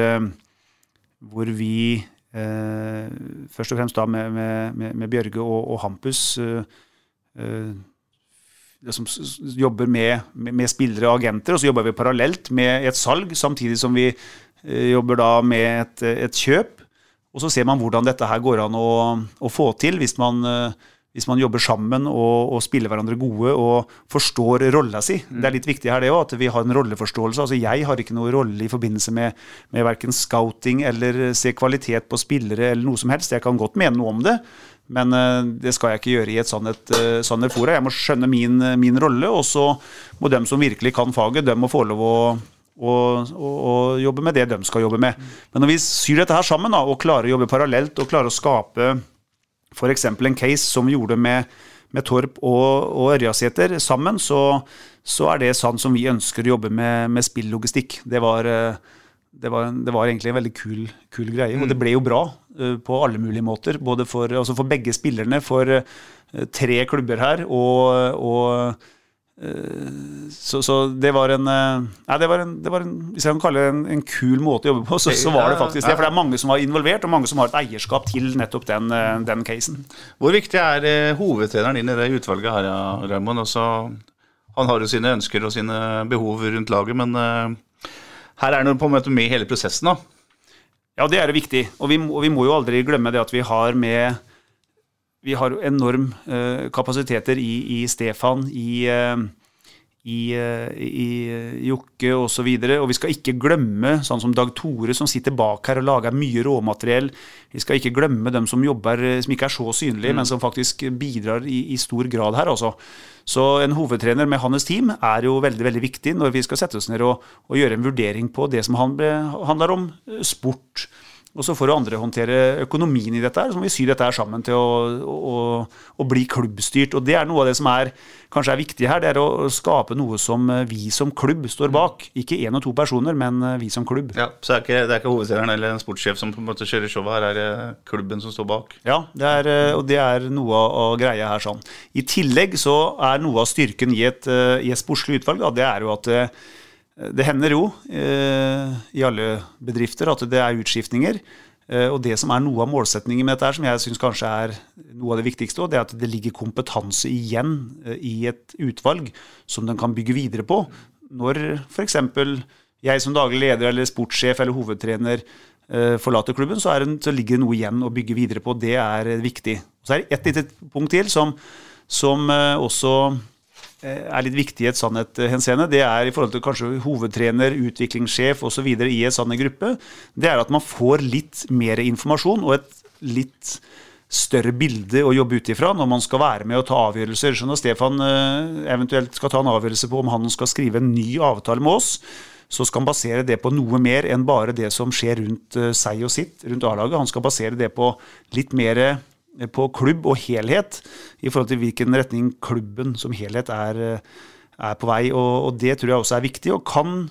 hvor vi eh, først og fremst da med, med, med, Bjørge og, og Hampus eh, det som s- s- jobber med, med, med spillere og agenter, og så jobber vi parallelt med et salg, samtidig som vi eh, jobber da med et, et kjøp. Og så ser man hvordan dette her går an å, å få til hvis man, eh, hvis man jobber sammen og, og spiller hverandre gode og forstår rolla si. Det er litt viktig her det òg, at vi har en rolleforståelse. Altså Jeg har ikke noe rolle i forbindelse med, med verken scouting eller se kvalitet på spillere eller noe som helst. Jeg kan godt mene noe om det, men eh, det skal jeg ikke gjøre i et sannhet, et, eh, sånn et fora. Jeg må skjønne min, min rolle, og så må dem som virkelig kan faget, dem må få lov å og, og, og jobbe med det de skal jobbe med. Men når vi syr dette her sammen da, og klarer å jobbe parallelt og klarer å skape f.eks. en case som vi gjorde med, med Torp og, og Ørjasæter sammen, så, så er det sånn som vi ønsker å jobbe med, med spillogistikk. Det var, eh, det, var, det var egentlig en veldig kul, kul greie. Og det ble jo bra uh, på alle mulige måter. Både for, altså for begge spillerne, for uh, tre klubber her, og, og så, så det var en Nei, det var en, det var en Hvis jeg kan kalle det en, en kul måte å jobbe på, så, så var det faktisk det. For det er mange som var involvert, og mange som har et eierskap til nettopp den, den casen. Hvor viktig er hovedtreneren din i det utvalget her, ja, Raymond? Altså, han har jo sine ønsker og sine behov rundt laget, men her er det på en måte med i hele prosessen. da. Ja, det er jo viktig. Og vi, og vi må jo aldri glemme det at vi har med Vi har enorm eh, kapasiteter i, i Stefan, i, eh, i, eh, i eh, Jokke osv. Og, så og vi skal ikke glemme sånn som Dag Tore, som sitter bak her og lager mye råmateriell. Vi skal ikke glemme dem som jobber, eh, som ikke er så synlige, men som faktisk bidrar i, i stor grad her. Også. Så en hovedtrener med hans team er jo veldig veldig viktig når vi skal sette oss ned og, og gjøre en vurdering på det som handler om eh, sport. Og så får jo andre håndtere økonomien i dette, her, så må vi sy dette her sammen til å, å, å bli klubbstyrt. Og det er noe av det som er, kanskje er viktig her, det er å skape noe som eh, vi som klubb står bak. Ikke én og to personer, men eh, vi som klubb. Ja, Så det er ikke, det er ikke hovedtreneren eller en sportssjef som på en måte kjører showet, her er klubben som står bak. Ja, det er, eh, og det er noe av greia her. sånn. I tillegg så er noe av styrken i et, i et sportslig utvalg, da, det er jo at det hender jo eh, i alle bedrifter at det er utskiftninger. Eh, og det som er noe av målsetningen med dette, som jeg syns kanskje er noe av det viktigste, det er at det ligger kompetanse igjen eh, i et utvalg som den kan bygge videre på. Når f.eks. jeg som daglig leder eller sportssjef eller hovedtrener forlater klubben, så, det, så ligger det noe igjen å bygge videre på. Det er viktig. Så er det ett lite punkt til som, som også er litt viktig i et sånn henseende, det er i forhold til kanskje hovedtrener, utviklingssjef osv. i en sånn gruppe, det er at man får litt mer informasjon og et litt større bilde å jobbe ut ifra når man skal være med og ta avgjørelser. Så når Stefan eh, eventuelt skal ta en avgjørelse på om han skal skrive en ny avtale med oss, så skal han basere det på noe mer enn bare det som skjer rundt eh, seg og sitt, rundt A-laget. Han skal basere det på litt mer på klubb og helhet, i forhold til hvilken retning klubben som helhet er, eh, er på vei. Og, og, det tror jeg også er viktig. og kan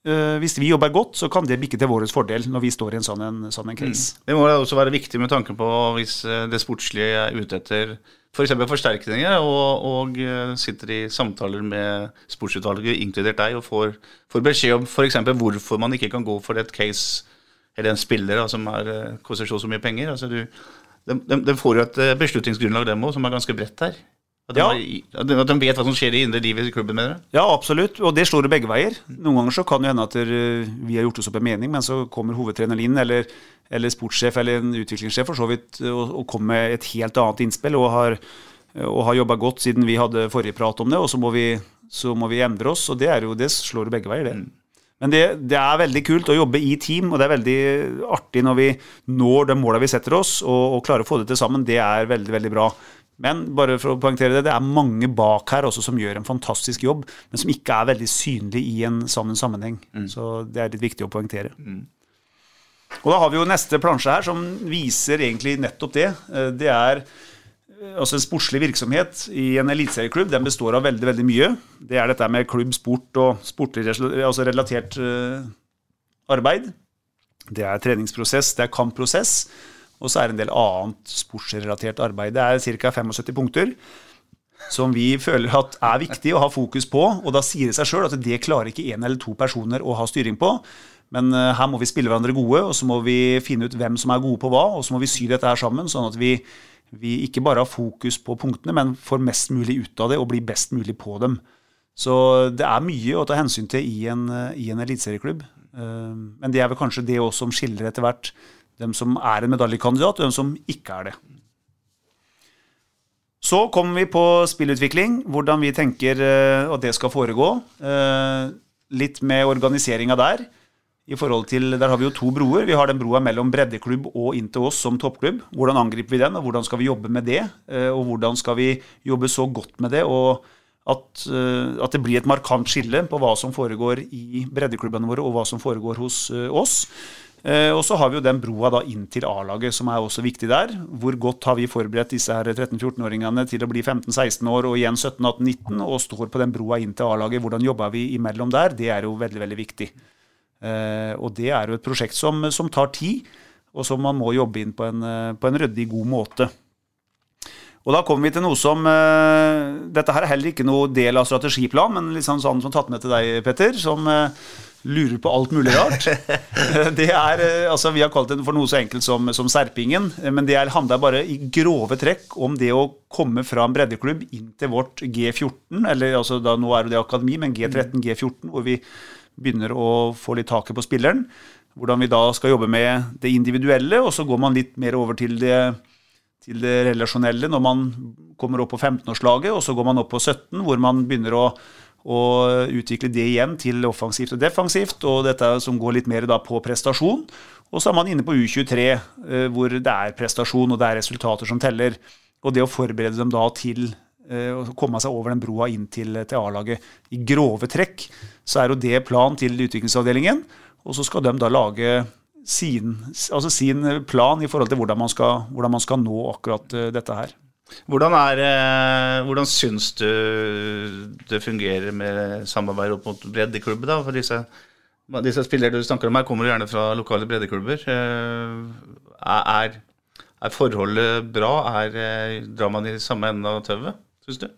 hvis vi jobber godt, så kan det bikke til vår fordel når vi står i en sånn, en, sånn en case. Mm. Det må også være viktig med tanke på hvis det sportslige er ute etter f.eks. For forsterkninger, og, og, eh, sitter i samtaler med sportsutvalget, inkludert deg, og får, får beskjed om f.eks. hvorfor man ikke kan gå for et case eller en spiller da, som er, eh, koster så mye penger. Altså, du, de, de, får jo et eh, beslutningsgrunnlag, dem òg, som er ganske bredt her. At de, ja. har, at de, vet hva som skjer i indre livet i klubben mener du? Ja, absolutt. Og det slår det begge veier. Noen ganger så kan det hende at vi har gjort oss opp en mening, men så kommer hovedtreneren inn, eller eller sportssjef eller en utviklingssjef for så vidt, og, og kommer med et helt annet innspill og har, og har jobba godt siden vi hadde forrige prat om det, og så må vi, så må vi endre oss. og Det, jo, det slår begge veier, det. Mm. Men det, det, er veldig kult å jobbe i team, og det er veldig artig når vi når de måla vi setter oss, og, og, klarer å få det til sammen. Det er veldig, veldig bra. Men bare for å poengtere det, det er mange bak her også som gjør en fantastisk jobb, men som ikke er veldig synlig i en sammen sammenheng. Mm. Så det er litt viktig å poengtere. Mm. Og da har vi jo neste plansje her som viser egentlig nettopp det. Eh, det er altså en sportslig virksomhet i en eliteserieklubb. Den består av veldig veldig mye. Det er dette med klubb, sport og sportlig altså relatert uh, arbeid. Det er treningsprosess, det er kampprosess. Og så er det en del annet sportsrelatert arbeid. Det er ca. 75 punkter som vi føler at er viktig å ha fokus på. Og da sier det seg sjøl at det klarer ikke én eller to personer å ha styring på. Men uh, her må vi spille hverandre gode, og så må vi finne ut hvem som er gode på hva. Og så må vi sy dette her sammen, sånn at vi, vi ikke bare har fokus på punktene, men får mest mulig ut av det og blir best mulig på dem. Så det er mye å ta hensyn til i en, i en eliteserieklubb. Uh, men det er vel kanskje det også som skiller etter hvert dem som er en medaljekandidat, og dem som ikke er det. Så kommer vi på spillutvikling, hvordan vi tenker uh, at det skal foregå. Litt med organiseringa der i forhold til, Der har vi jo to broer. Vi har den broa mellom breddeklubb og inn til oss som toppklubb. Hvordan angriper vi den, og hvordan skal vi jobbe med det? Eh, og hvordan skal vi jobbe så godt med det og at, eh, at det blir et markant skille på hva som foregår i breddeklubbene våre, og hva som foregår hos eh, oss. Og så har vi jo den broa da inn til A-laget, som er også viktig der. Hvor godt har vi forberedt disse her 13-14-åringene til å bli 15-16 år og igjen 17-18-19, og står på den broa inn til A-laget. Hvordan jobber vi imellom der? Det er jo veldig, veldig viktig. Eh, og det er jo et prosjekt som, som, tar tid, og som man må jobbe inn på en, eh, på en ryddig, god måte. Og da kommer vi til noe som uh, Dette her er heller ikke noe del av strategiplan, men litt sånn, sånn som tatt med til deg, Petter, som lurer på alt mulig rart. det er, altså Vi har kalt det for noe så enkelt som, som Serpingen, men det handler bare i grove trekk om det å komme fra en breddeklubb inn til vårt G14, eller altså da nå er det akademi, men G13, G14, hvor vi begynner å få litt taket på spilleren. Hvordan vi da skal jobbe med det individuelle, og så går man litt mer over til det, til det relasjonelle når man kommer opp på 15-årslaget, og så går man opp på 17, hvor man begynner å, å utvikle det igjen til offensivt og defensivt, og dette som går litt mer på prestasjon. Og så er man inne på U23, eh, hvor det er prestasjon og det er resultater som teller. Og det å forberede dem da til å komme seg over den broa inn til, til A-laget. I grove trekk så er jo det planen til utviklingsavdelingen, og så skal de da lage sin, altså sin plan i forhold til hvordan man skal, hvordan man skal nå akkurat eh, dette her. Hvordan, er, eh, hvordan syns du det fungerer med samarbeid opp mot breddeklubber? da, for disse, disse spillere du snakker om her, kommer gjerne fra lokale breddeklubber. Er, er forholdet bra? Er, drar man i samme enden av tauet? Syns du?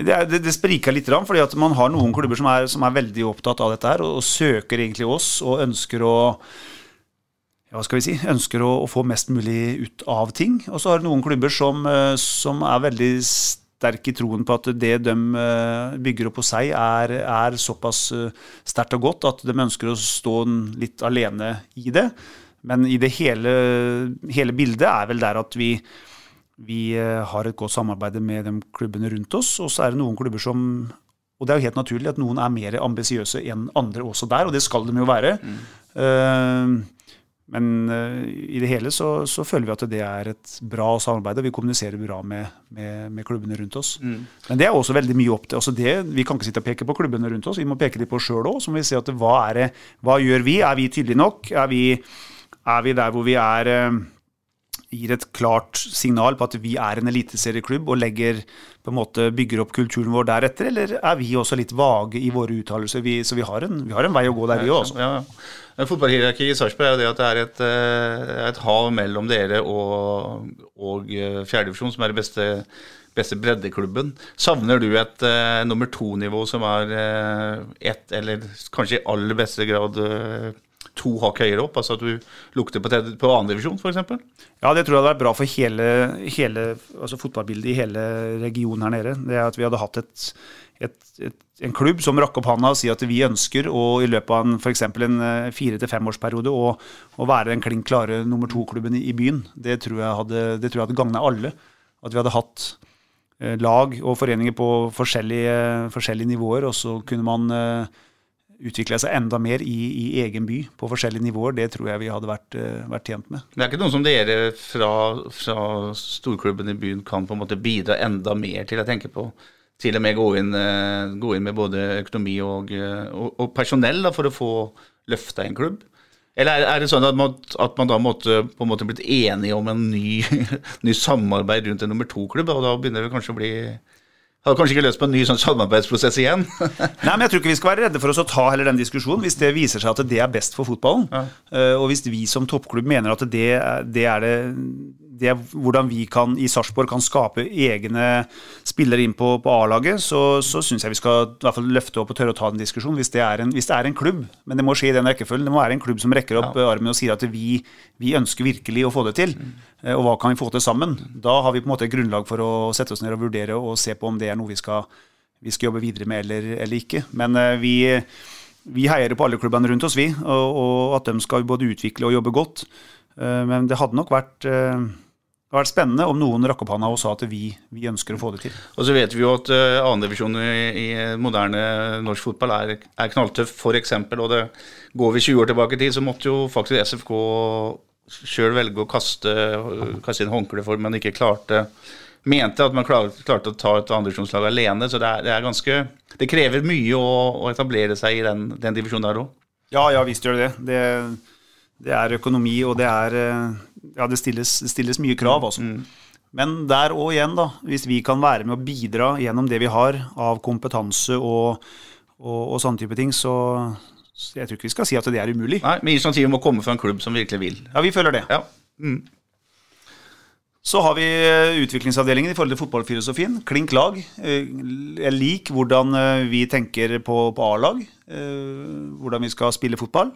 Det, det, det spriker litt, fordi at man har noen klubber som er, som er veldig opptatt av dette her, og, og, søker egentlig oss og ønsker å hva skal vi si, ønsker å, å, få mest mulig ut av ting. Og så har du noen klubber som, eh, som, er veldig sterke i troen på at det de eh, bygger opp på seg, er, er såpass eh, sterkt og godt at de ønsker å stå litt alene i det. Men i det hele, hele bildet er vel der at vi, vi eh, har et godt samarbeid med de klubbene rundt oss. Og så er det noen klubber som Og det er jo helt naturlig at noen er mer ambisiøse enn andre også der, og det skal de jo være. Mm. Uh, men eh, i det hele så, så, føler vi at det er et bra samarbeid, og vi kommuniserer bra med, med, med klubbene rundt oss. Mm. Men det er også veldig mye opp til altså det, Vi kan ikke sitte og peke på klubbene rundt oss, vi må peke dem på sjøl òg. Så må vi se at hva, er det, hva gjør vi? Er vi tydelige nok? Er vi, er vi der hvor vi er eh, gir et klart signal på at vi er en eliteserieklubb og legger, på en måte bygger opp kulturen vår deretter, eller er vi også litt vage i våre uttalelser? Så vi har, en, vi har, en, vei å gå der, vi òg. Ja, ja. Fotballhierarkiet i Sarpsborg er jo det at det er et, eh, et hav mellom dere og, og eh, fjerdedivisjon, som er det beste, beste breddeklubben. Savner du et uh, nummer to-nivå som er uh, ett, eller kanskje i aller beste grad uh, to hakk høyere opp? Altså at du lukter på, på andredivisjon f.eks.? Ja, det tror jeg hadde vært bra for hele, hele altså fotballbildet i hele regionen her nede. Det er at vi hadde hatt et, et, et, en klubb som rakk opp handa og sier at vi ønsker å i løpet av f.eks. en eh, fire- til femårsperiode å, å være den klink klare nummer to-klubben i, i, byen. Det tror jeg hadde, det hadde gagna alle. At vi hadde hatt eh, lag og foreninger på forskjellige, forskjellige nivåer, og så kunne man eh, utvikle seg enda mer i, i, egen by på forskjellige nivåer, det tror jeg vi hadde vært, uh, vært tjent med. Det er ikke noe som dere fra, fra, storklubben i byen kan på en måte bidra enda mer til? Jeg tenker på til og med gå inn, uh, gå inn med både økonomi og, uh, og, og personell da, for å få løfta en klubb? Eller er, er, det sånn at man, at man da måtte på en måte blitt enige om en ny, ny samarbeid rundt en nummer to-klubb, og da begynner det kanskje å bli hadde kanskje ikke løst på en ny sånn samarbeidsprosess igjen? Nei, men jeg tror ikke vi skal være redde for oss å ta heller den diskusjonen hvis det viser seg at det er best for fotballen. Ja. Uh, og hvis vi som toppklubb mener at det, det er det det hvordan vi kan, i Sarpsborg kan skape egne spillere inn på, på A-laget, så, så syns jeg vi skal i hvert fall løfte opp og tørre å ta en diskusjon. Hvis det, en, hvis det, er en, klubb, men det må skje i den rekkefølgen. Det må være en klubb som rekker opp ja. armen og sier at vi, vi, ønsker virkelig å få det til. Mm. Og hva kan vi få til sammen? Da har vi på en måte et grunnlag for å sette oss ned og vurdere og se på om det er noe vi skal, vi skal jobbe videre med eller, eller ikke. Men uh, vi vi heier på alle klubbene rundt oss, vi, og, og, at de skal både utvikle og jobbe godt. Eh, men det hadde nok vært det har vært spennende om noen rakk opp hånda og sa at vi, vi, ønsker å få det til. Og så vet vi jo at uh, andredivisjon i, i moderne norsk fotball er, er knalltøff, f.eks. Og det går vi 20 år tilbake i tid, så måtte jo faktisk SFK sjøl velge å kaste, kaste inn håndkle for, men ikke klarte Mente at man klarte, klarte å ta et andredivisjonslag alene. Så det er, det er, ganske Det krever mye å, å etablere seg i den, den divisjonen der òg. Ja, ja visst gjør det det. Det er økonomi, og det er eh, Ja, det stilles, det stilles mye krav, altså. Mm. Men der og igjen, da. Hvis vi kan være med å bidra gjennom det vi har av kompetanse og, og, og sånne type ting, så, så jeg tror ikke vi skal si at det er umulig. Nei, Men initiativet må komme fra en klubb som virkelig vil. Ja, vi føler det. Ja. Mm. Så har vi eh, utviklingsavdelingen i forhold til fotballfilosofien. Klink lag. Eh, jeg liker hvordan vi tenker på, på A-lag. Hvordan vi skal spille fotball.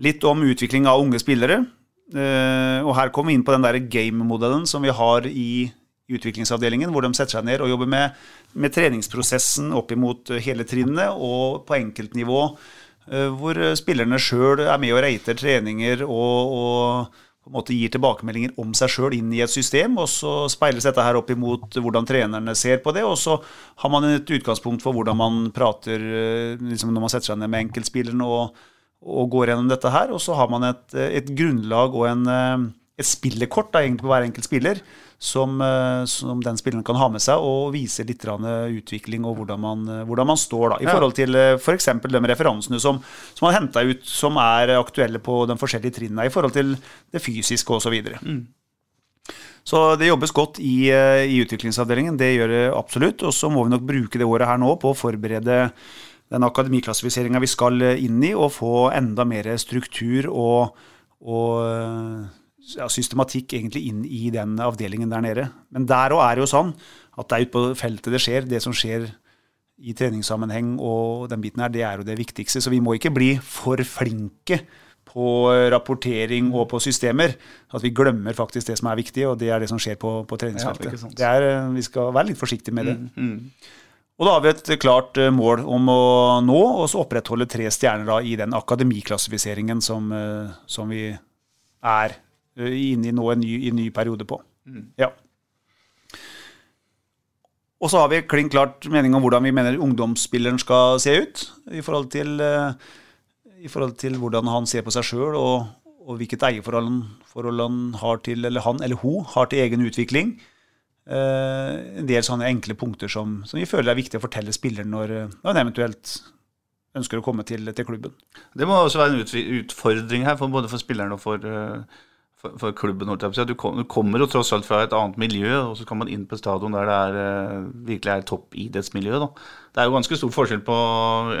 Litt om utvikling av unge spillere. Uh, og her kommer vi inn på den der game-modellen som vi har i utviklingsavdelingen, hvor de setter seg ned og jobber med, med treningsprosessen opp imot hele trinnet og på enkeltnivå, uh, hvor spillerne sjøl er med og reiter treninger og, og, på en måte gir tilbakemeldinger om seg sjøl inn i et system. Og så speiles dette her opp imot hvordan trenerne ser på det, og så har man et utgangspunkt for hvordan man prater liksom når man setter seg ned med enkeltspillerne. og og går gjennom dette her. Og så har man et, et grunnlag og en, eh, et spillekort da, egentlig på hver enkelt spiller som, eh, som, den spilleren kan ha med seg, og vise litt utvikling og hvordan man, hvordan man står da, i forhold til f.eks. For de referansene som, som man henta ut som er aktuelle på de forskjellige trinnene, i forhold til det fysiske osv. Så, mm. så det jobbes godt i, eh, i utviklingsavdelingen, det gjør det absolutt. Og så må vi nok bruke det året her nå på å forberede den akademiklassifiseringa vi skal inn i, og få enda mer struktur og, og ja, systematikk egentlig inn i den avdelingen der nede. Men der òg er det jo sånn at det er ute på feltet det skjer. Det som skjer i treningssammenheng og den biten her, det er jo det viktigste. Så vi må ikke bli for flinke på rapportering og på systemer. At vi glemmer faktisk det som er viktig, og det er det som skjer på, på treningsfeltet. Ja, er, vi skal være litt forsiktige med det. Mm, mm. Og da har vi et klart eh, mål om å nå og så opprettholde tre stjerner da, i den akademiklassifiseringen som, eh, som vi er eh, inne i nå en ny, en ny periode på. Mm. Ja. Og så har vi klink klart mening om hvordan vi mener ungdomsspilleren skal se ut. I forhold til, i forhold til hvordan han ser på seg sjøl og, og hvilket eierforhold han, forhold han har til, eller han eller hun har til egen utvikling. Eh, en del sånne enkle punkter som, som vi føler er viktig å fortelle spilleren når, når han eventuelt ønsker å komme til, til klubben. Det må også være en utfordring her, for både for spilleren og for, eh, for, for klubben. Du, kom, du kommer jo tross alt fra et annet miljø, og så kan man inn på stadion der det er, eh, virkelig er toppidrettsmiljø. Da. Det er jo ganske stor forskjell på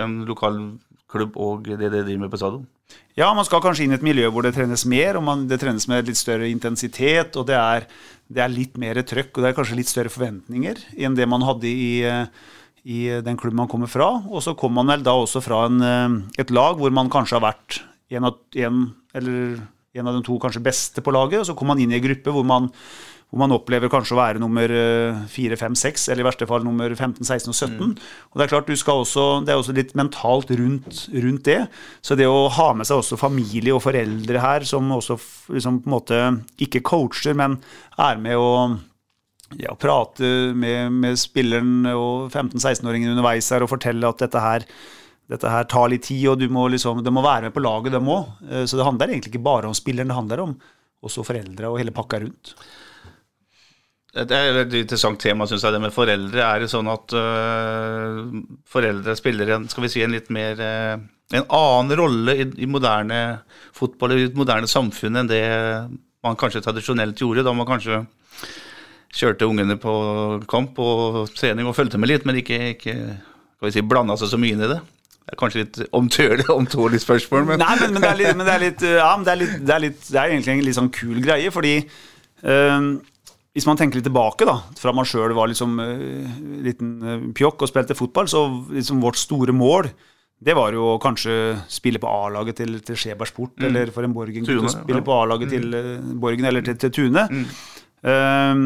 en lokal klubb og det de driver med på stadion. Ja, man skal kanskje inn i et miljø hvor det trenes mer, og man, det trenes med litt større intensitet. Og det er, det er, litt mer trøkk, og det er kanskje litt større forventninger enn det man hadde i, i den klubben man kommer fra. Og så kommer man vel da også fra en, et lag hvor man kanskje har vært en av, en, en av de to kanskje beste på laget, og så kommer man inn i en gruppe hvor man hvor man opplever kanskje å være nummer 4, 5, 6, eller i verste fall nummer 15, 16 og 17. Mm. Og Det er klart, også, det er også litt mentalt rundt, rundt, det. Så det å ha med seg også familie og foreldre her, som også liksom på en måte ikke coacher, men er med å ja, prate med, med spilleren og 15-16-åringen underveis her og fortelle at dette her dette her tar litt tid, og du må liksom, det må være med på laget, dem òg. Eh, så det handler egentlig ikke bare om spilleren, det handler om også foreldre og hele pakka rundt. Det er et interessant tema, syns jeg, det med foreldre. Er det sånn at uh, foreldre spiller en, skal vi si, en litt mer uh, En annen rolle i, i, moderne fotball, i et moderne samfunn, enn det man kanskje tradisjonelt gjorde, da man kanskje kjørte ungene på kamp og trening og fulgte med litt, men ikke, ikke skal vi si, blanda seg så mye inn i det? Det er kanskje litt omtålig spørsmål, men Nei, men, men, det er litt, men det er litt, ja, det er litt, det er egentlig en litt sånn kul greie, fordi uh, hvis man tenker litt tilbake, da, fra man sjøl var liksom uh, liten uh, pjokk og spilte fotball, så liksom vårt store mål det var jo kanskje spille på A-laget til, til Skjeberg Sport, mm. eller for en Borgen Tune, spille ja. på A-laget mm. til uh, Borgen eller til, til Tune. Mm. Um,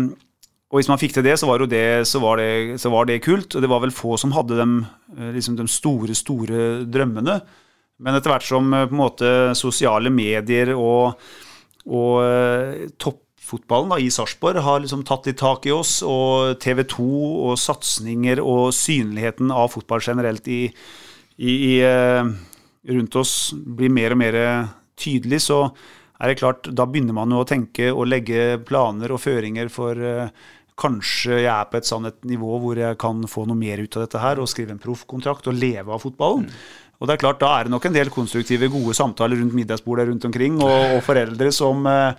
og hvis man fikk til det, så var, det, så, var det, så var det kult. Og det var vel få som hadde de, liksom de store, store drømmene. Men etter hvert som på en måte sosiale medier og, og topp fotballen da, i Sarpsborg har liksom tatt litt tak i oss, og TV 2 og satsinger og synligheten av fotball generelt i, i, i, eh, rundt oss blir mer og mer tydelig, så er det klart, da begynner man jo å tenke og legge planer og føringer for uh, kanskje jeg er på et sånn nivå hvor jeg kan få noe mer ut av dette her og skrive en proffkontrakt og leve av fotballen. Mm. Og det er klart, Da er det nok en del konstruktive, gode samtaler rundt middagsbordet rundt omkring, og, og foreldre som uh,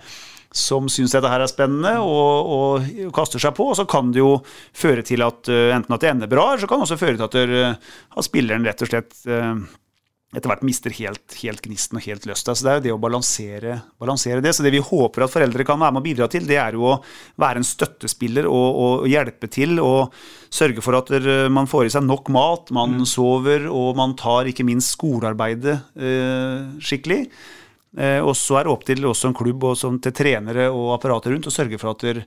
som syns dette her er spennende og, og, kaster seg på. Og så kan det jo føre til at uh, enten at det ender bra, eller så kan det også føre til at, der, uh, at spilleren rett og slett uh, etter hvert mister helt, helt, gnisten og helt lysta. Så det er jo det å balansere, balansere, det. Så det vi håper at foreldre kan være med å bidra til, det er jo å være en støttespiller og, og hjelpe til. Og sørge for at man får i seg nok mat, man mm. sover og man tar ikke minst skolearbeidet skikkelig. Eh, og så er det opp til også en klubb og til trenere og apparatet rundt å sørge for at, der,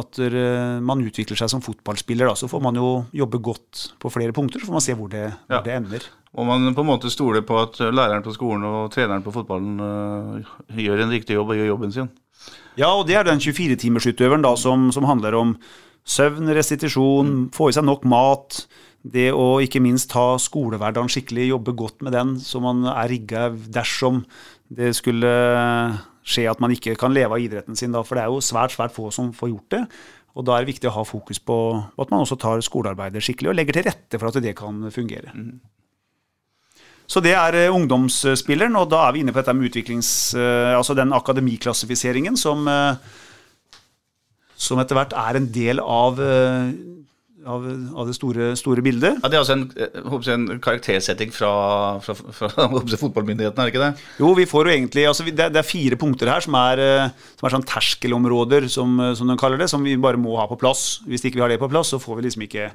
at der, eh, man utvikler seg som fotballspiller. Da. Så får man jo jobbe godt på flere punkter, så får man se hvor det, hvor ja. det ender. Og man på en måte stoler på at læreren på skolen og treneren på fotballen uh, gjør en riktig jobb og gjør jobben sin. Ja, og det er den 24-timersutøveren som, som handler om søvn, restitusjon, mm. få i seg nok mat det å ikke minst ta skolehverdagen skikkelig, jobbe godt med den, så man er rigga dersom det skulle skje at man ikke kan leve av idretten sin. Da, for det er jo svært, svært få som får gjort det. Og da er det viktig å ha fokus på at man også tar skolearbeidet skikkelig og legger til rette for at det kan fungere. Mm. Så det er eh, ungdomsspilleren, og da er vi inne på dette med utviklings... Eh, altså den akademiklassifiseringen som, eh, som etter hvert er en del av av, av, det store, store, bildet. Ja, Det er altså en, jeg, en karaktersetting fra, fra, fra fotballmyndighetene, er det ikke det? Jo, vi får jo egentlig, altså det, det, er fire punkter her som er, eh, som er sånn terskelområder, som, som de kaller det, som vi bare må ha på plass. Hvis ikke vi har det på plass, så får vi liksom ikke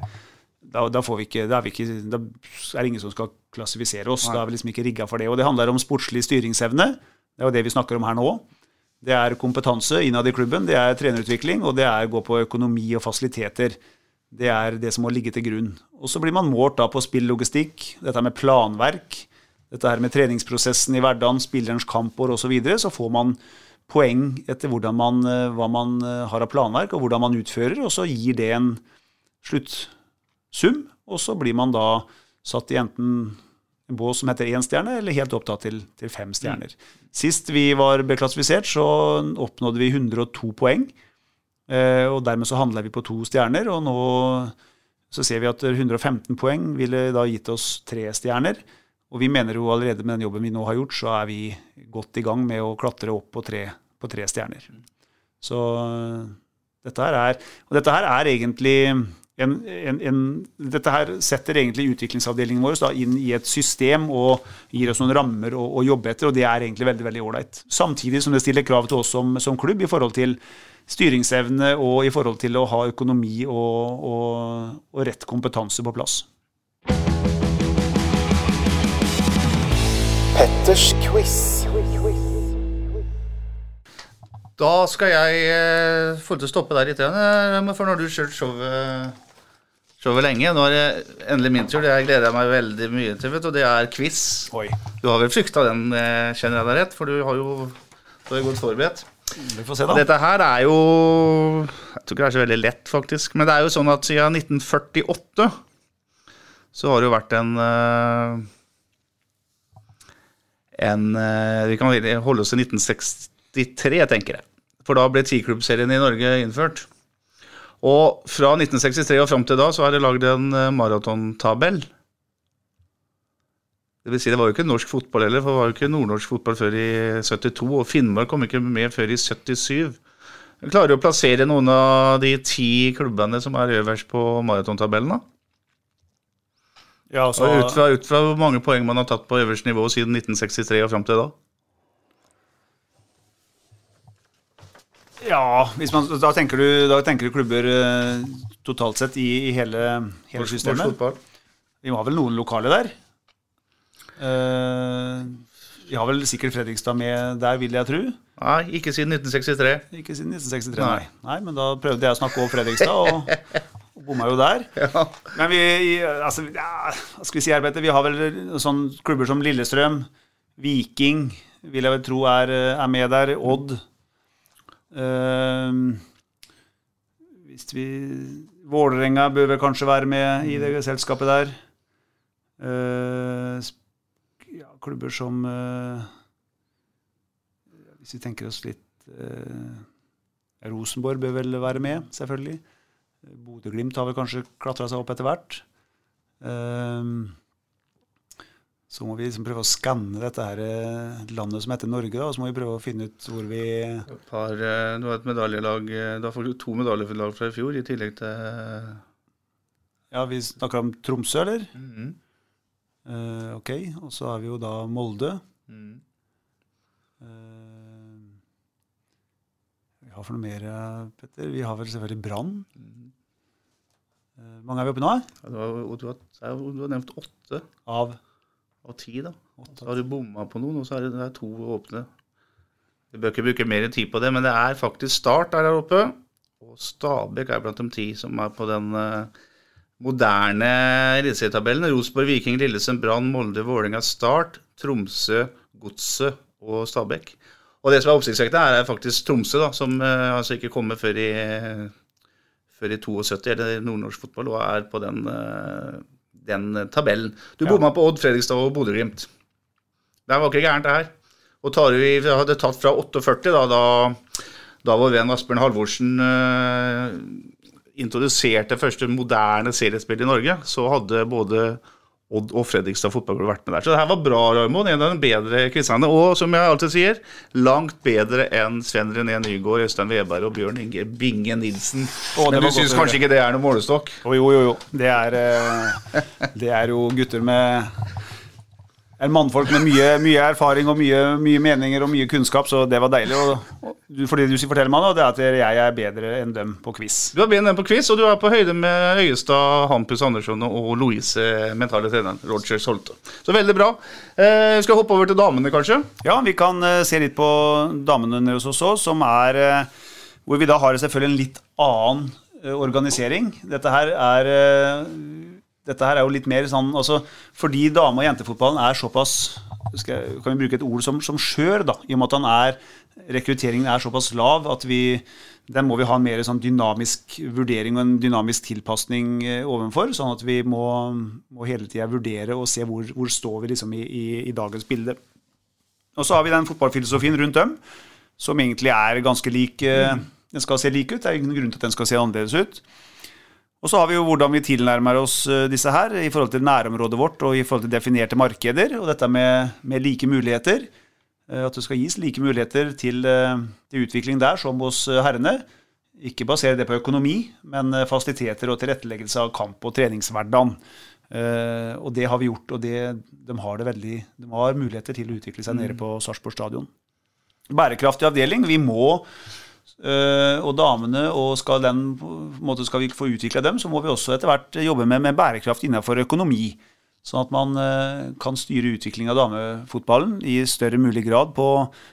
da, da, får vi ikke, da, er vi ikke, da er det ingen som skal klassifisere oss. Nei. Da er vi liksom ikke rigga for det. Og det handler om sportslig styringsevne. Det er jo det vi snakker om her nå. Det er kompetanse innad i klubben, det er trenerutvikling, og det er gå på økonomi og fasiliteter. Det er det som må ligge til grunn. Og så blir man målt da på spillogistikk, dette med planverk, dette her med treningsprosessen i hverdagen, spillerens kampår osv. Så, videre, så får man poeng etter man, eh, hva man eh, har av planverk, og hvordan man utfører, og så gir det en sluttsum. Og så blir man da satt i enten en bås som heter én stjerne, eller helt opp til, til fem stjerner. Sist vi var beklassifisert, så oppnådde vi 102 poeng. Eh, og dermed så handla vi på to stjerner, og nå så ser vi at 115 poeng ville da gitt oss tre stjerner. Og vi mener jo allerede med den jobben vi nå har gjort, så er vi godt i gang med å klatre opp på tre, på tre stjerner. Så dette her er Og dette her er egentlig en, en, en, dette her setter egentlig utviklingsavdelingen vår da, inn i et system og gir oss noen rammer å, å jobbe etter, og det er egentlig veldig veldig ålreit. Samtidig som det stiller krav til oss som, som, klubb i forhold til styringsevne og i forhold til å ha økonomi og, og, og rett kompetanse på plass. Petters quiz. Da skal jeg eh, få til å stoppe der litt, eh, for når du kjørt showet showet lenge. Nå er det endelig min tur. Det gleder jeg meg veldig mye til. vet du, Det er quiz. Oi. Du har vel frykta den, eh, kjenner jeg deg rett? For du har jo du er godt forberedt. Vi får se, da. Dette her er jo Jeg tror ikke det er så veldig lett, faktisk. Men det er jo sånn at siden 1948 så har det jo vært en eh, en Vi kan holde oss i 1963, tenker jeg. For da ble tiklubbserien i Norge innført. Og fra 1963 og fram til da så er det lagd en eh, maratontabell. Det vil si, det var jo ikke norsk fotball heller, for det var jo ikke nordnorsk fotball før i 72. Og Finnmark kom ikke med før i 77. Jeg klarer å plassere noen av de ti klubbene som er øverst på maratontabellen, da. Ja, altså, ut, fra, ut fra hvor mange poeng man har tatt på øverste nivå siden 1963 og fram til da. Ja, man, da, tenker du, da, tenker du, klubber uh, totalt sett i, i hele, hele systemet. Vi har vel noen lokale der. Uh, vi har vel sikkert Fredrikstad med der, vil jeg tro. Nei, ikke siden 1963. Ikke siden 1963, nei. nei. Men da prøvde jeg å snakke over Fredrikstad, og, og bomma jo der. Ja. Men vi, altså, ja, skal vi si, arbeidet? Vi har vel sånn klubber som Lillestrøm, Viking, vil jeg vel tro er, er med der. Odd. Uh, hvis vi Vålerenga bør vel kanskje være med i det selskapet der. Uh, ja, klubber som uh, Hvis vi tenker oss litt uh, Rosenborg bør vel være med, selvfølgelig. Bodø-Glimt har vel kanskje klatra seg opp etter hvert. Uh, så må vi liksom prøve å skanne dette her eh, landet som heter Norge, da, og så må vi prøve å finne ut hvor vi Par, eh, Du har et medaljelag eh, Da får du to medaljelag fra i fjor, i tillegg til Ja, vi snakker om Tromsø, eller? Mm -hmm. uh, ok, og så har vi jo da Molde. Mm. Uh, vi har for noe mer, Petter? Vi har vel selvfølgelig Brann. Mm. Uh, mange er vi oppe nå? Ja, du, har, du, har, du har nevnt åtte. Av? Av ti. da. Så har du bomma på noen, og så er det, det er to åpne. Vi bør ikke bruke mer tid på det, men det er faktisk Start der, oppe. Og Stabæk er blant de ti som er på den uh, moderne eliteserietabellen. Rosenborg, Viking, Lillesund, Brann, Molde, Vålerenga, Start, Tromsø, Godset og Stabæk. Og det som er oppsiktsvekkende, er faktisk Tromsø, da, som uh, altså ikke kommer før i, før i 72, eller nordnorsk fotball, og er på den uh, den eh, tabellen. Du bomma på Odd, Fredrikstad og Bodø-Glimt. Det var ikke gærent, det her. Og tar vi hadde tatt fra 48, da, da, da vår venn Asbjørn Halvorsen uh, introduserte første moderne seriespill i Norge, så hadde både Odd og Fredrikstad fotballklubb vært med der. Så det her var bra, Raymond. En av de bedre quizene. Og som jeg alltid sier, langt bedre enn Sven René Nygaard, Øystein Weberg og Bjørn Inge Binge Nilsen. Å, Men du syns kanskje ikke det er noe målestokk? Jo, jo, jo. Det er, eh, det er jo gutter med en mannfolk med mye, mye erfaring og mye, mye, meninger og mye kunnskap, så det var deilig. Og, for det du forteller meg nå, det er at jeg er bedre enn dem på quiz. Du er bedre enn dem på quiz, og du er på høyde med Øyestad, Hampus Andersson og Louise, mentale treneren Rogers Holte. Så veldig bra. Eh, skal hoppe over til damene, kanskje? Ja, vi kan eh, se litt på damene hos oss òg, som er eh, Hvor vi da har selvfølgelig en litt annen eh, organisering. Dette her er eh, dette her er jo litt mer sånn altså, Fordi dame- og jentefotballen er såpass jeg- kan vi bruke et ord som, som skjør, da, i og med at han er, rekrutteringen er såpass lav at vi der må vi ha en mer sånn dynamisk vurdering og en dynamisk tilpasning eh, ovenfor. Sånn at vi må, må hele tida vurdere og se hvor, hvor står vi liksom i, i, i dagens bilde. Og så har vi den fotballfilosofien rundt dem, som egentlig er ganske lik. Mm. Den skal se lik ut. Det er ingen grunn til at den skal se annerledes ut. Og så har vi jo hvordan vi tilnærmer oss eh, disse her i forhold til nærområdet vårt og i forhold til definerte markeder, og dette med, med like muligheter. Eh, At det skal gis like muligheter til, eh, til utvikling der som hos herrene. Ikke basere det på økonomi, men fasiliteter og tilretteleggelse av kamp- og treningshverdagen. Og det har vi gjort, og det, de har det veldig De har muligheter til å utvikle seg nede på Sarpsborg stadion. Bærekraftig avdeling. Vi må og damene, og skal, den, måte skal vi få utvikla dem, så må vi også etter hvert jobbe med, med bærekraft innenfor økonomi. Sånn at man eh, kan styre utviklinga av damefotballen i større mulig grad på,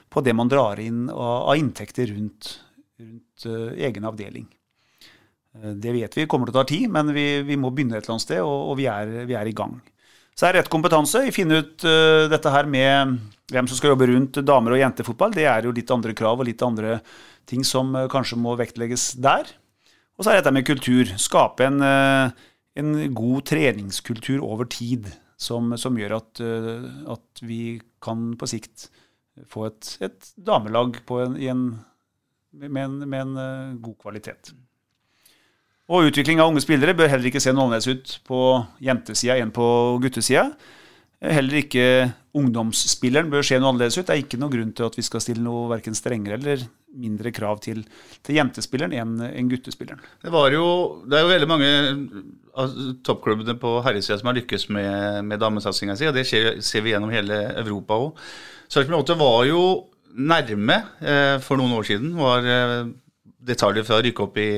på det man drar inn av, inntekter rundt, rundt eh, egen avdeling. Eh, det vet vi kommer til å ta tid, men vi, vi må begynne et eller annet sted, og, og vi, er, vi er i gang. Så er rett kompetanse. Finne ut uh, dette her med hvem som skal jobbe rundt damer- og jentefotball. Det er jo litt andre krav og litt andre ting som eh, kanskje må vektlegges der. Og så er dette med kultur. Skape en, eh, en god treningskultur over tid. Som, som gjør at, eh, at vi kan på sikt få et, et damelag en, en, med, med en god kvalitet. Og utvikling av unge spillere bør heller ikke se noe annerledes ut på jentesida enn på guttesida. Heller ikke ungdomsspilleren bør se noe annerledes ut. Det er ikke noen grunn til at vi skal stille noe verken strengere eller mindre krav til, til jentespilleren enn en guttespilleren. Det, jo, det er jo veldig mange av toppklubbene på herresida som har lykkes med, med damesatsinga si, og det skjer, ser vi gjennom hele Europa òg. Sarpsborg 8 var jo nærme eh, for noen år siden. Var eh, detaljer fra å rykke opp i,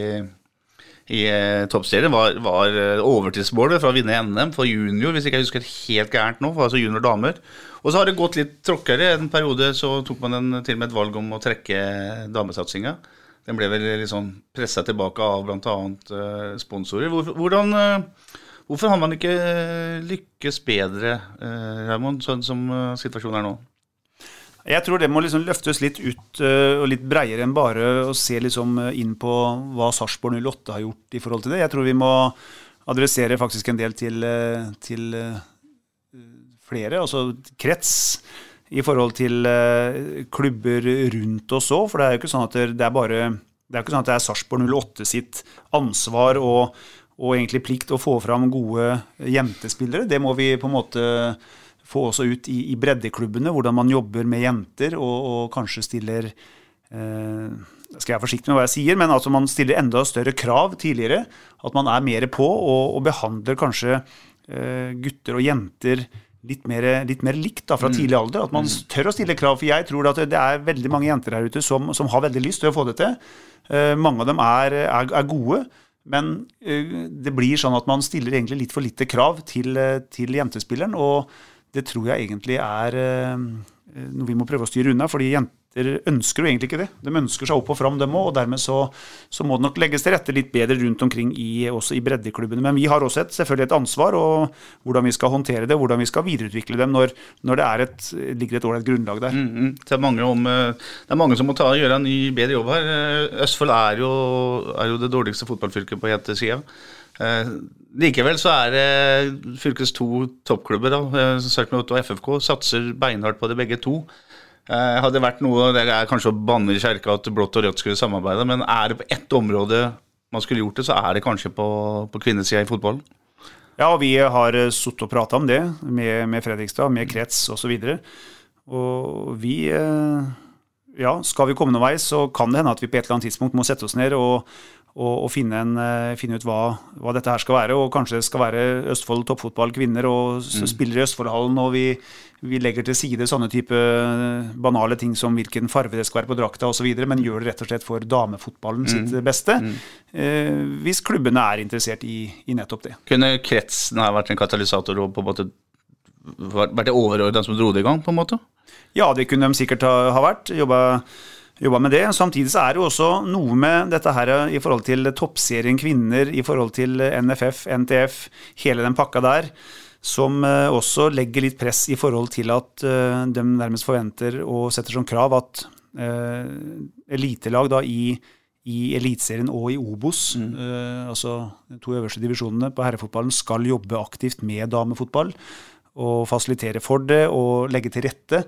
i eh, toppserien. Var, var eh, overtidsmålet fra å vinne NM for junior, hvis ikke jeg husker helt gærent nå. for Altså junior damer. Og så har det gått litt tråkkere. En periode så tok man en, til og med et valg om å trekke damesatsinga. Den ble vel litt sånn pressa tilbake av bl.a. Uh, sponsorer. Hvor, hvordan, eh, hvorfor har man ikke lykkes bedre, Raymond, sånn som eh, situasjonen er nå? Jeg tror det må liksom løftes litt ut og litt breiere enn bare å se liksom inn på hva Sarpsborg 08 har gjort i forhold til det. Jeg tror vi må adressere faktisk en del til, til flere, altså krets, i forhold til øh, klubber rundt oss òg. For det er jo ikke sånn at det er bare det er ikke sånn at det er Sarpsborg 08 sitt ansvar og, og egentlig plikt å få fram gode jentespillere. Det må vi på en måte få også ut i, i breddeklubbene, hvordan man jobber med jenter og, og kanskje stiller eh, skal jeg være forsiktig med hva jeg sier, men altså man stiller enda større krav tidligere. At man er mer på og, og behandler kanskje eh, gutter og jenter litt mer, litt mer likt da, fra tidlig alder. At man tør å stille krav. For jeg tror at det er veldig mange jenter her ute som, som har veldig lyst til å få det til. Uh, mange av dem er, er, er gode. Men uh, det blir sånn at man stiller egentlig litt for lite krav til, eh, til jentespilleren. Og det tror jeg egentlig er uh, noe vi må prøve å styre unna. fordi jenter ønsker jo egentlig ikke det. De ønsker seg opp og fram, dem òg. Og dermed så, så må det nok legges til rette litt bedre rundt omkring i, også i breddeklubbene. Men vi har også et, selvfølgelig et ansvar, og hvordan vi skal håndtere det, hvordan vi skal videreutvikle dem når, når det et, ligger et ålreit grunnlag der. Mm, det, er om, eh, det er mange som må ta, gjøre en ny, bedre jobb her. Eh, Østfold er jo, er jo det dårligste fotballfylket på jentesida. Eh, likevel så er det fylkets to toppklubber, da, eh, Sarpsborg og FFK, satser beinhardt på det begge to. Eh, hadde vært noe, Det er kanskje å banne i kjerka at blått og rødt skulle samarbeide, men er det på ett område man skulle gjort det, så er det kanskje på, på kvinnesida i fotballen. Ja, vi har eh, sittet og prata om det med, med Fredrikstad, med krets osv. Og, og vi eh, Ja, skal vi komme noen vei, så kan det hende at vi på et eller annet tidspunkt må sette oss ned og, og, og finne, en, eh, finne ut hva, hva dette her skal være. Og kanskje det skal være Østfold toppfotball kvinner og mm. spiller i Østfoldhallen, og vi, vi legger til side sånne type banale ting som hvilken farge det skal være på drakta osv., men gjør det rett og slett for damefotballen sitt beste. Eh, hvis klubbene er interessert i, i nettopp det. Kunne kretsen her vært en katalysator og på en måte vært det overordna som dro det i gang, på en måte? Ja, det kunne de sikkert ha, ha vært. Jobba, jobba med det. Samtidig så er det jo også noe med dette her i forhold til toppserien kvinner, i forhold til NFF, NTF, hele den pakka der. som eh, også legger litt press i forhold til at eh, de nærmest forventer og setter som krav at eh, elitelag da i, i Eliteserien og i Obos, eh, altså de to øverste divisjonene på herrefotballen, skal jobbe aktivt med damefotball. Og fasilitere for det og legge til rette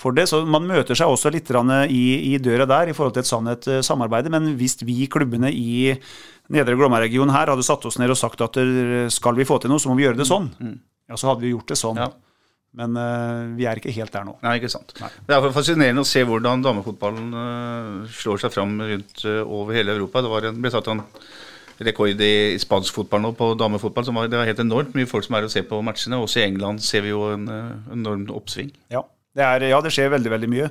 for det. Så man møter seg også litt i, i døra der i forhold til et sånt eh, samarbeid. Men hvis vi klubbene i Nedre Glomma-regionen her hadde satt oss ned og sagt at eh, skal vi få til noe, så må vi gjøre det sånn, ja, så hadde vi gjort det sånn. Ja. Men uh, vi er ikke helt der nå. Nei, ikke sant. Det er fascinerende å se hvordan damefotballen uh, slår seg fram rundt uh, over hele Europa. Det var en, ble satt en rekord i, i spansk fotball nå på damefotball. Som var, det var helt enormt mye folk som er og ser på matchene. Også i England ser vi jo en eh, enorm oppsving. Ja, det, er, ja, det skjer veldig, veldig mye.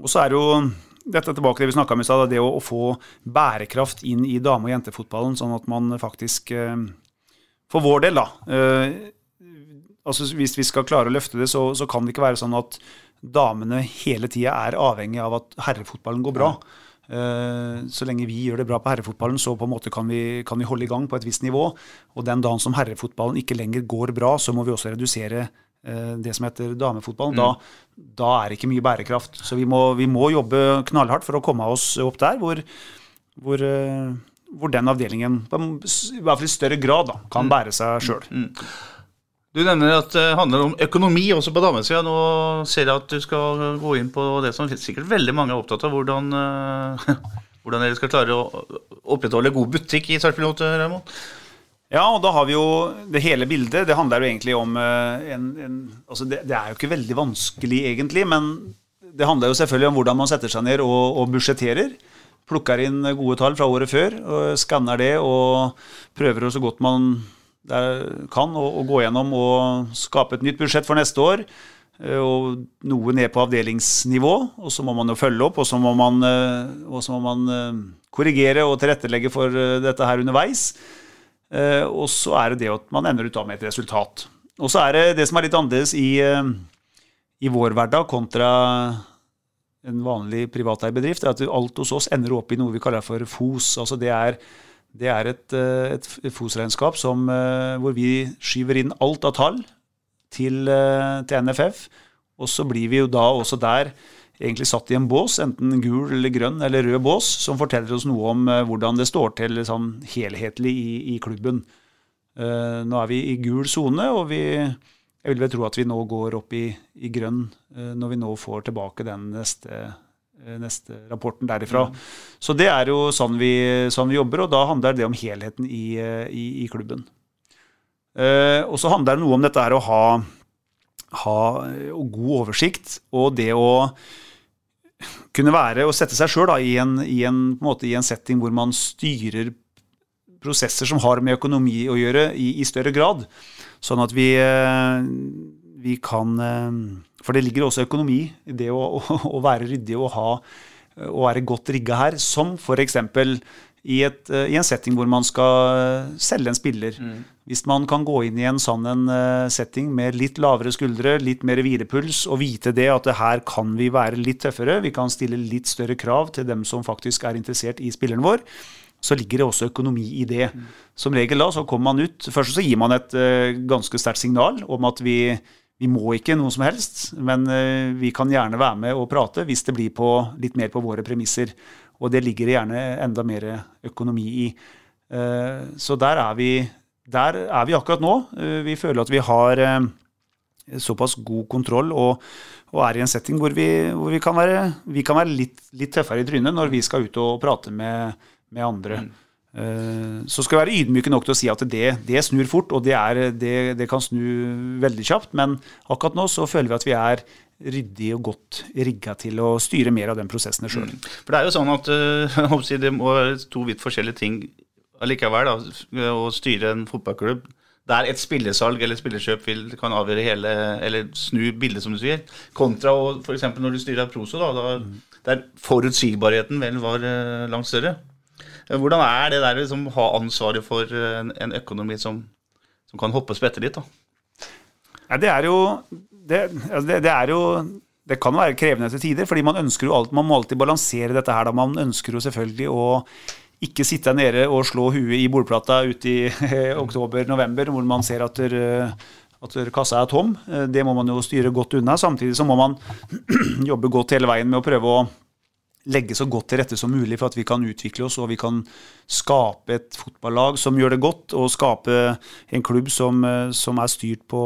Og så er det jo dette tilbake til det vi snakka om i stad, det å, å få bærekraft inn i dame- og jentefotballen, sånn at man faktisk eh, For vår del, da. Eh, altså Hvis vi skal klare å løfte det, så, så kan det ikke være sånn at damene hele tida er avhengig av at herrefotballen går bra. Eh, så lenge vi gjør det bra på herrefotballen, så på en måte kan vi, kan vi holde i gang på et visst nivå. Og den dagen som herrefotballen ikke lenger går bra, så må vi også redusere eh, det som heter damefotballen. Da, da er det ikke mye bærekraft. Så vi må, vi må jobbe knallhardt for å komme oss opp der hvor, hvor, eh, hvor den avdelingen i hvert fall i større grad da, kan bære seg sjøl. Du nevner at det handler om økonomi også på damesida. Nå ser jeg at du skal gå inn på det som sikkert veldig mange er opptatt av. Hvordan, eh, hvordan dere skal klare å opprettholde god butikk i Sarpsborg, Raymond? Ja, og da har vi jo det hele bildet. Det handler jo egentlig om eh, en, en Altså, det, det er jo ikke veldig vanskelig, egentlig, men det handler jo selvfølgelig om hvordan man setter seg ned og, og budsjetterer. Plukker inn gode tall fra året før, skanner det og prøver så godt man kan å, å gå gjennom og skape et nytt budsjett for neste år. eh, Og noe ned på avdelingsnivå, og så må man jo følge opp, og så må eh, må man eh, korrigere og tilrettelegge for dette her underveis. Og så er det det at man ender ut da med et resultat. Og så er det det som er litt annerledes i, i vår hverdag kontra en vanlig privateid bedrift, er at alt hos oss ender opp i noe vi kaller for FOS. Altså det er, det er et, eh, et FOS-regnskap eh, hvor vi skyver inn alt av tall til, eh, til NFF. Og så blir vi jo da også der egentlig satt i en bås, enten gul eller grønn eller rød bås, som forteller oss noe om hvordan det står til sånn helhetlig i, i klubben. Nå er vi i gul sone, og vi, jeg vil vel tro at vi nå går opp i, i grønn når vi nå får tilbake den neste, neste rapporten derifra. Så det er jo sånn vi, sånn vi jobber, og da handler det om helheten i, eh, i, i klubben. Eh, og så handler det noe om dette her å ha, ha eh, god oversikt, og det å kunne være og sette seg sjøl i, i, i en setting hvor man styrer prosesser som har med økonomi å gjøre, i, i større grad. Sånn at vi, eh, vi kan eh, For det ligger også økonomi i det å, å, å være ryddig og ha å være godt rigga her, som f.eks. I, et, eh, i en setting hvor man skal selge en spiller. Hvis man kan gå inn i en sånn en eh, setting med litt lavere skuldre, litt mer hvilepuls, og vite det at det her kan vi være litt tøffere, vi kan stille litt større krav til dem som faktisk er interessert i spilleren vår, så ligger det også økonomi i det. Som regel da så kommer man ut Først så gir man et eh, ganske sterkt signal om at vi, vi må ikke noe som helst, men eh, vi kan gjerne være med og prate hvis det blir på, litt mer på våre premisser. Og det ligger det gjerne enda mer økonomi i. Eh, Så der er vi, der er vi akkurat nå. Eh, Vi føler at vi har såpass god kontroll og, og er i en setting hvor vi, hvor vi kan være, vi kan være litt, litt tøffere i trynet når vi skal ut og prate med, med andre. Eh, Så skal vi være ydmyke nok til å si at det, det snur fort, og det, er, det, det kan snu veldig kjapt. Men akkurat nå så føler vi at vi er ryddig og godt rigga til å styre mer av den prosessen sjøl. For det er jo sånn at eh, det må være to vidt forskjellige ting allikevel. Da, å styre en fotballklubb der et spillesalg eller spillerkjøp kan avgjøre hele, eller snu bildet, som du sier, kontra f.eks. når du styrer Proso, da, da, der forutsigbarheten vel var eh, langt større. Eh, Hvordan er det der å liksom, ha ansvaret for eh, en, en økonomi som, som kan hoppe og litt? da? Ja, det er jo det, altså det, det er jo det kan være krevende til tider, fordi man ønsker jo alt, man må alltid balansere dette her. Da. Man ønsker jo selvfølgelig å ikke sitte nede og slå huet i bordplata ute i oktober-november, hvor man ser at, der, at kassa er tom. Eh, Det må man jo styre godt unna. Samtidig så må man jobbe godt hele veien med å prøve å legge så godt til rette som mulig for at vi kan utvikle oss og vi kan skape et fotballag som gjør det godt, og skape en klubb som, eh, som er styrt på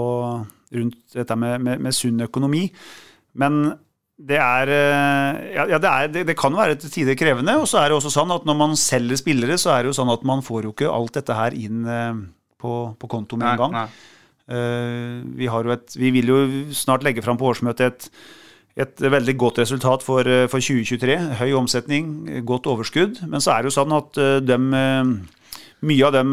rundt dette med, med, med sunn økonomi. Men det er eh, Ja, ja det, er, det, det kan være til tider krevende. Og så er det også sånn at når man selger spillere, så er det jo sånn at man får jo ikke alt dette her inn eh, på, på konto med en gang. nei. Eh, vi, har jo et, vi vil jo snart legge fram på årsmøtet et, et veldig godt resultat for, eh, for 2023. Høy omsetning, godt overskudd. Men så er det jo sånn at eh, dem, eh, mye av de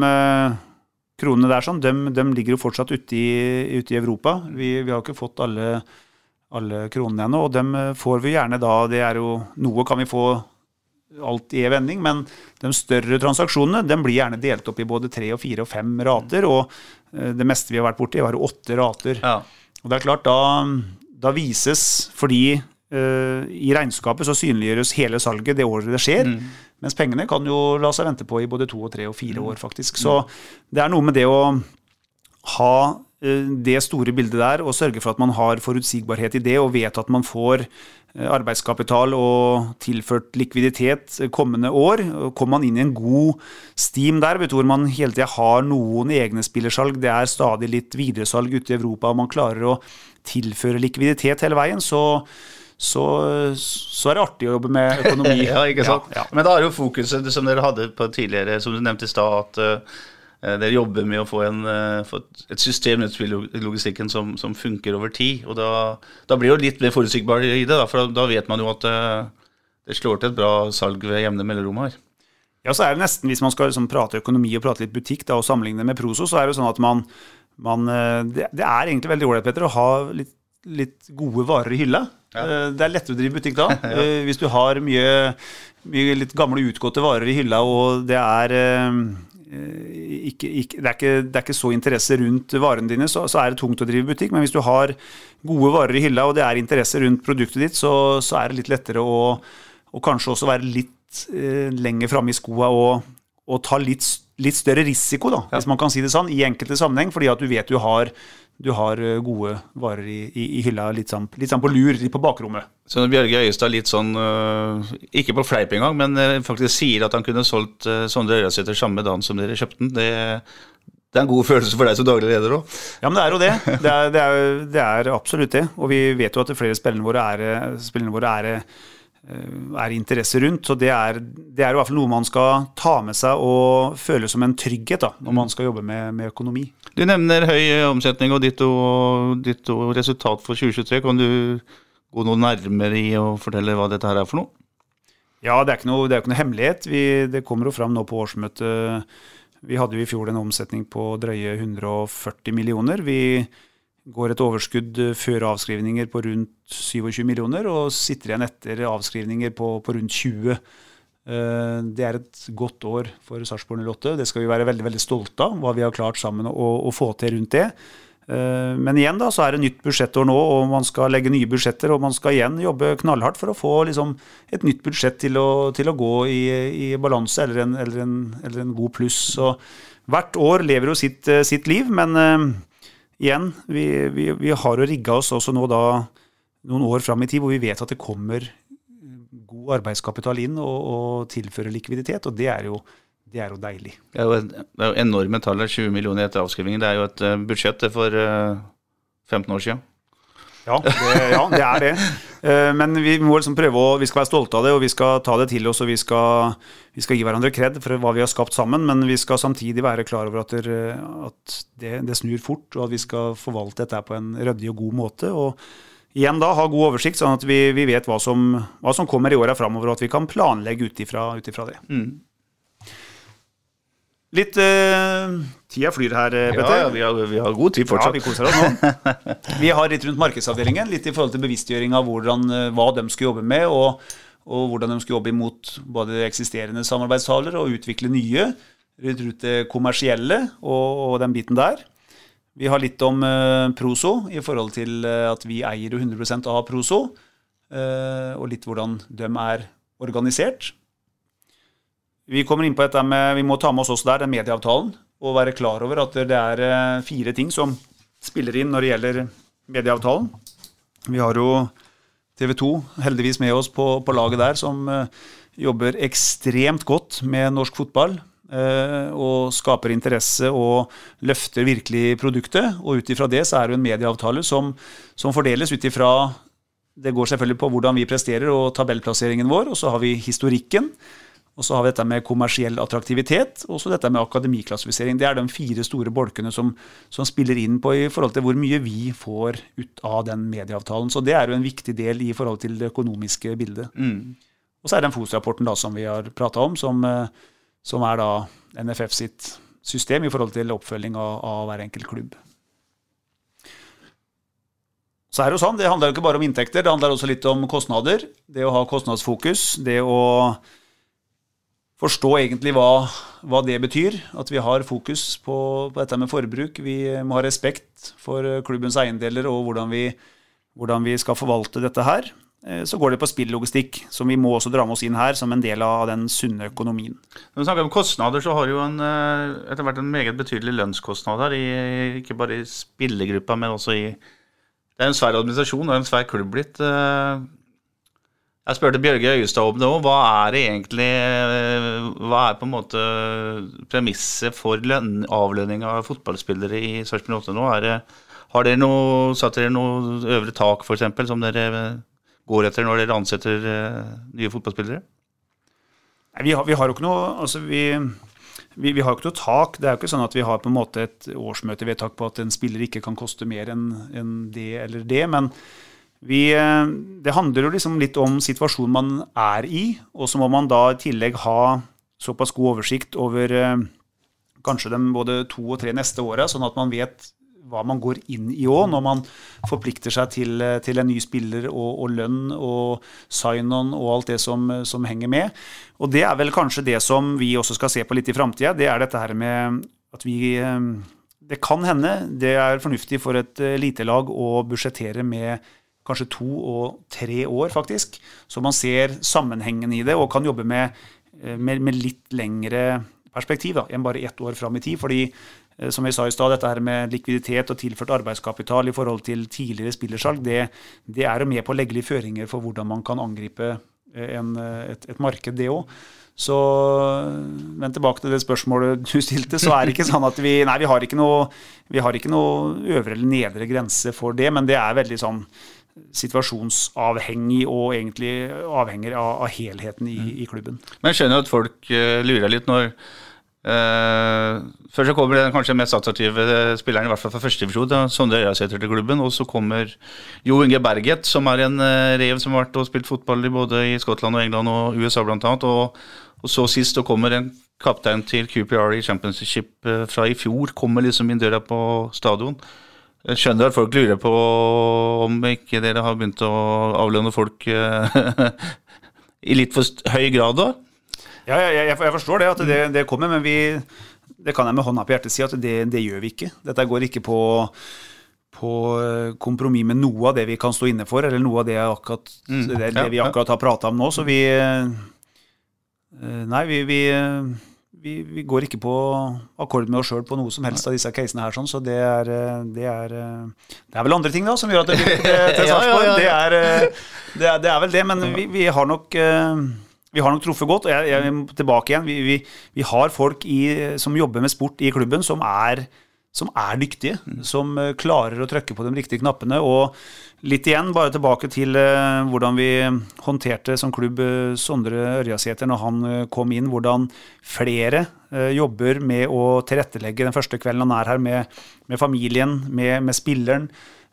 kronene der sånn, dem, dem ligger jo fortsatt ute i, ute i Europa. Vi, vi har ikke fått alle, alle kronene ennå, og dem får vi gjerne da. Det er jo, noe kan vi få alt i en vending, men de større transaksjonene de blir gjerne delt opp i både tre og fire og fem rater. og Det meste vi har vært borti, var åtte rater. Ja. Og det er klart, da, da vises Fordi uh, i regnskapet så synliggjøres hele salget det året det skjer. Mens pengene kan jo la seg vente på i både to og tre og fire år, faktisk. Så det er noe med det å ha uh, det store bildet der og sørge for at man har forutsigbarhet i det og vet at man får arbeidskapital og tilført likviditet kommende år. Kommer man inn i en god steam der, du, hvor man hele tida har noen egne spillersalg, det er stadig litt videresalg ute i Europa, og man klarer å tilføre likviditet hele veien, så, så, så er det artig å jobbe med økonomi. Ja, ikke sant? Ja, ja. Men da er jo fokuset som dere hadde på tidligere, som du nevnte i stad, at eh, dere jobber med å få, en, eh, få et- system i logistikken som, som funker over tid. Og da, da blir det jo litt mer forutsigbar i det, da, for da, da vet man jo at eh, det slår til et bra salg ved jevne mellomrom her. Ja, så er det nesten, Hvis man skal liksom prate økonomi og prate litt butikk da, og sammenligne med Proso, så er det jo sånn at man, man eh, det, det er egentlig veldig ålreit å ha litt, litt gode varer i hylla. Ja. Det er lettere å drive butikk da. ja. Hvis du har mye, mye litt gamle, utgåtte varer i hylla, og det er eh, ikke, ikke, det, er ikke, det er ikke så interesse rundt varene dine, så, så er det tungt å drive butikk. Men hvis du har gode varer i hylla, og det er interesse rundt produktet ditt, så, så er det litt lettere å og kanskje også være litt eh, lenger framme i skoa og, og ta litt, litt større risiko, da, hvis man kan si det sånn, i enkelte sammenheng, fordi at du vet du har, du har eh, gode varer i, i, i hylla litt sånn, litt sånn på lur, litt på bakrommet. Så når Bjørge Øyestad litt sånn, øh, ikke på fleip engang, men øh, faktisk sier at han kunne solgt Sondre Øyasæter samme dagen som dere kjøpte den, det, det er en god følelse for deg som daglig leder òg. Ja, men det er jo det. Det er, det er, det er absolutt det. Og vi vet jo at flere spillerne våre er, spillerne våre er, eh, er interesse rundt. Så det er, det er i hvert fall noe man skal ta med seg og føle som en trygghet da, når man skal jobbe med, med økonomi. Du nevner høy omsetning og ditto, ditto resultat for 2023. Kan du gå noe nærmere i å fortelle hva dette her er for noe? Ja, det er ikke noe, er ikke noe hemmelighet. Vi, det kommer jo fram nå på årsmøtet. Vi hadde jo i fjor en omsetning på drøye 140 millioner. Vi går et overskudd før avskrivninger på rundt 27 millioner, og sitter igjen etter avskrivninger på, på rundt 20. Eh, Det er et godt år for Sarpsborg 08. Det skal vi være veldig veldig stolte av, hva vi har klart sammen å, å få til rundt det. Eh, Men igjen da, så er det nytt budsjettår nå, og man skal legge nye budsjetter. Og man skal igjen jobbe knallhardt for å få liksom, et nytt budsjett til å, til å gå i, i balanse eller en, eller, en, eller en god pluss. Så hvert år lever jo sitt, eh, sitt liv, men uh, igjen, vi, vi, vi har jo rigga oss også nå da noen år fram i tid hvor vi vet at det kommer god arbeidskapital inn og, og tilføre likviditet, og det er jo, det er jo deilig. Det er jo, det er jo enorme tall, 20 millioner etter avskrivingen. Det er jo et øh, budsjett for øh, 15 år siden. Ja, det, ja, det er det. Eh, Men vi må liksom prøve å, vi skal være stolte av det, og vi skal ta det til oss. og Vi skal, vi skal gi hverandre kred for hva vi har skapt sammen, men vi skal samtidig være klar over at, det, at det, det snur fort, og at vi skal forvalte dette på en ryddig og god måte. og Igjen da, ha god oversikt, sånn at vi, vi vet hva som, hva som kommer i åra framover, og at vi kan planlegge ut ifra det. Mm. Litt eh, Tida flyr her, eh, Petter. Ja, ja, vi har, vi har god tid fortsatt. Ja, vi koser oss nå. Vi har litt rundt markedsavdelingen, litt i forhold til bevisstgjøring av hvordan, eh, hva de skal jobbe med, og, og hvordan de skal jobbe imot både eksisterende samarbeidstaler og utvikle nye. Rundt det kommersielle og, og den biten der. Vi har litt om uh, Proso i forhold til uh, at vi eier jo 100% av Proso, Uh, og litt hvordan de er organisert. Vi kommer inn på dette med, vi må ta med oss også der den medieavtalen, og være klar over at det er fire ting som spiller inn når det gjelder medieavtalen. Vi har jo TV 2 heldigvis med oss på, på laget der, som jobber ekstremt godt med norsk fotball. Eh, og skaper interesse og løfter virkelig produktet. Og ut ifra det så er det en medieavtale som, som fordeles ut ifra Det går selvfølgelig på hvordan vi presterer og tabellplasseringen vår, og så har vi historikken. Og så har vi dette med kommersiell attraktivitet, og så dette med akademiklassifisering. Det er de fire store bolkene som, som spiller inn på i forhold til hvor mye vi får ut av den medieavtalen. Så det er jo en viktig del i forhold til det økonomiske bildet. Og så er det den FOS-rapporten da som vi har prata om, som, eh, som er da NFF sitt system i forhold til oppfølging av, av hver enkelt klubb. Så er det jo sånn, Det handler jo ikke bare om inntekter, det handler også litt om kostnader. Det å ha kostnadsfokus. Det å forstå egentlig hva, hva det betyr. At vi har fokus på, på dette med forbruk. Vi må ha respekt for klubbens eiendeler og hvordan vi, hvordan vi skal forvalte dette her. Eh, Så går det på spillogistikk, som vi må også dra med oss inn her som en del av den sunne økonomien. Når vi snakker om kostnader, så har jo en, eh, etter hvert en meget betydelig lønnskostnad her. I, ikke bare i spillergruppa, men også i Det er en svær administrasjon og en svær klubb blitt. eh. Jeg spurte Bjørge Øyestad om det òg. Hva er det egentlig Hva er på en måte premisset for løn, avlønning av fotballspillere i Sarpsborg 8 nå? Det, har dere noe, satt dere noe øvre tak, f.eks., som dere går etter når dere ansetter eh, nye fotballspillere? Nei, vi, har, vi har jo ikke noe altså vi, vi, vi har jo ikke noe tak. Det er jo ikke sånn at vi har på en måte et årsmøtevedtak på at en spiller ikke kan koste mer enn en det eller det. Men vi, eh, det handler jo liksom litt om situasjonen man er i, og så må man da i tillegg ha såpass god oversikt over eh, kanskje de både to og tre neste åra, sånn at man vet hva man går inn i òg, når man forplikter seg til, eh, til en ny spiller og, og lønn og sign-on og alt det som, som henger med. Og det er vel kanskje det som vi også skal se på litt i framtida. Det er dette her med at vi eh, Det kan hende det er fornuftig for et eh, elitelag å budsjettere med kanskje to og tre år, faktisk. Så man ser sammenhengen i det og kan jobbe med, eh, med, med litt lengre perspektiv da, enn bare ett år fram i tid. fordi eh, som jeg sa i stad, dette her med likviditet og tilført arbeidskapital i forhold til tidligere spillersalg, det, det er jo med på å legge litt føringer for hvordan man kan angripe eh, en, eh, et, et marked, det òg. Så, men tilbake til det spørsmålet du stilte, så er det ikke sånn at vi Nei, vi har ikke noe, vi har ikke noe øvre eller nedre grense for det, men det er veldig sånn situasjonsavhengig og egentlig avhenger av, av helheten i, i klubben. Men jeg skjønner at folk eh, lurer litt når eh, Først så kommer den kanskje mest attraktive eh, spilleren, i hvert fall fra førstedivisjon, Sondre Øyasæter til klubben. Og så kommer Jo Inge Berget, som er en uh, rev som har vært og spilt fotball i både i Skottland og England og USA bl.a. Og, og så sist så kommer en kaptein til QPR i championship uh, fra i fjor. Kommer liksom inn døra på stadion. Jeg skjønner at folk lurer på om ikke dere har begynt å avlønne folk i litt for høy grad da? Ja, jeg, jeg, forstår det, at det, det kommer, men vi, det kan jeg med hånda på hjertet si at det, det gjør vi ikke. Dette går ikke på, på eh, kompromiss med noe av det vi kan stå inne for, eller noe av det, akkurat, det, det ja, vi akkurat har prata om nå. Så vi eh, Nei, vi, vi, vi, vi går ikke på akkord med oss sjøl på noe som helst av disse casene her, sånn, så det er, eh, det er Det er vel andre ting da som gjør at det blir til, Ja, ja, Sarpsborg. ja, ja. Det, er, det, er, det vel det, men vi, vi har nok vi har nok truffet godt. og jeg, jeg tilbake igjen. Vi, vi, vi har folk i, som jobber med sport i klubben, som er, som er dyktige. Som eh, klarer å trykke på de riktige knappene. Og litt igjen, bare tilbake til uh, hvordan vi håndterte som klubb uh, Sondre Ørjasæter når han uh, kom inn. Hvordan flere jobber med å tilrettelegge den første kvelden han er her, med, med familien, med, med spilleren.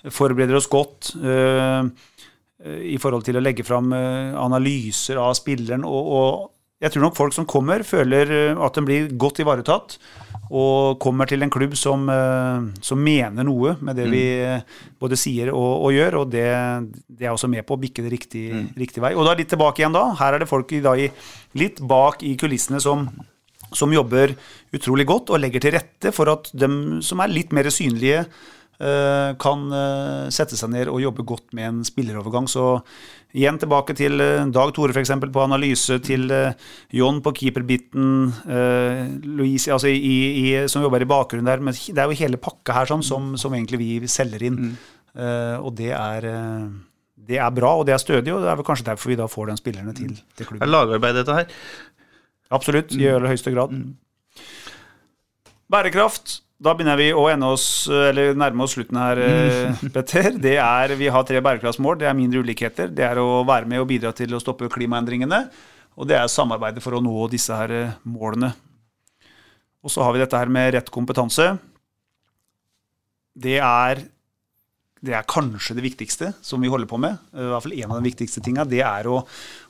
Forbereder oss godt. eh, i forhold til å legge fram eh, analyser av spilleren. Og, og jeg tror nok folk som kommer, føler eh, at de blir godt ivaretatt. Og kommer til en klubb som, eh, som mener noe med det vi eh, både sier og, og gjør. Og det, det er også med på å bikke det riktig, riktig vei. Og da litt tilbake igjen da. Her er det folk i, da, i, litt bak i kulissene som som jobber utrolig godt og legger til rette for at de som er litt mer synlige, eh, kan eh, sette seg ned og jobbe godt med en spillerovergang. Så igjen tilbake til eh, Dag Tore f.eks. på analyse, til eh, John på keeperbiten, eh, Louise altså i, i, som jobber i bakgrunnen der. Men det er jo hele pakka her sånn, som, som egentlig vi selger inn. Mm. og det er, eh, det er bra, og det er stødig, og det er vel kanskje derfor vi da får den spillerne til, til Det er lagarbeid, dette her. Absolutt, i aller høyeste grad. Bærekraft. Da begynner vi å oss, eller nærme oss slutten her, mm. Petter. Det er, Vi har tre bærekraftsmål. Det er mindre ulikheter. Det er å være med og bidra til å stoppe klimaendringene. Og det er samarbeidet for å nå disse her eh, målene. Og så har vi dette her med rett kompetanse. Det er, det er kanskje det viktigste som vi holder på med. Eh, I hvert fall en av de viktigste tinga. Det er å,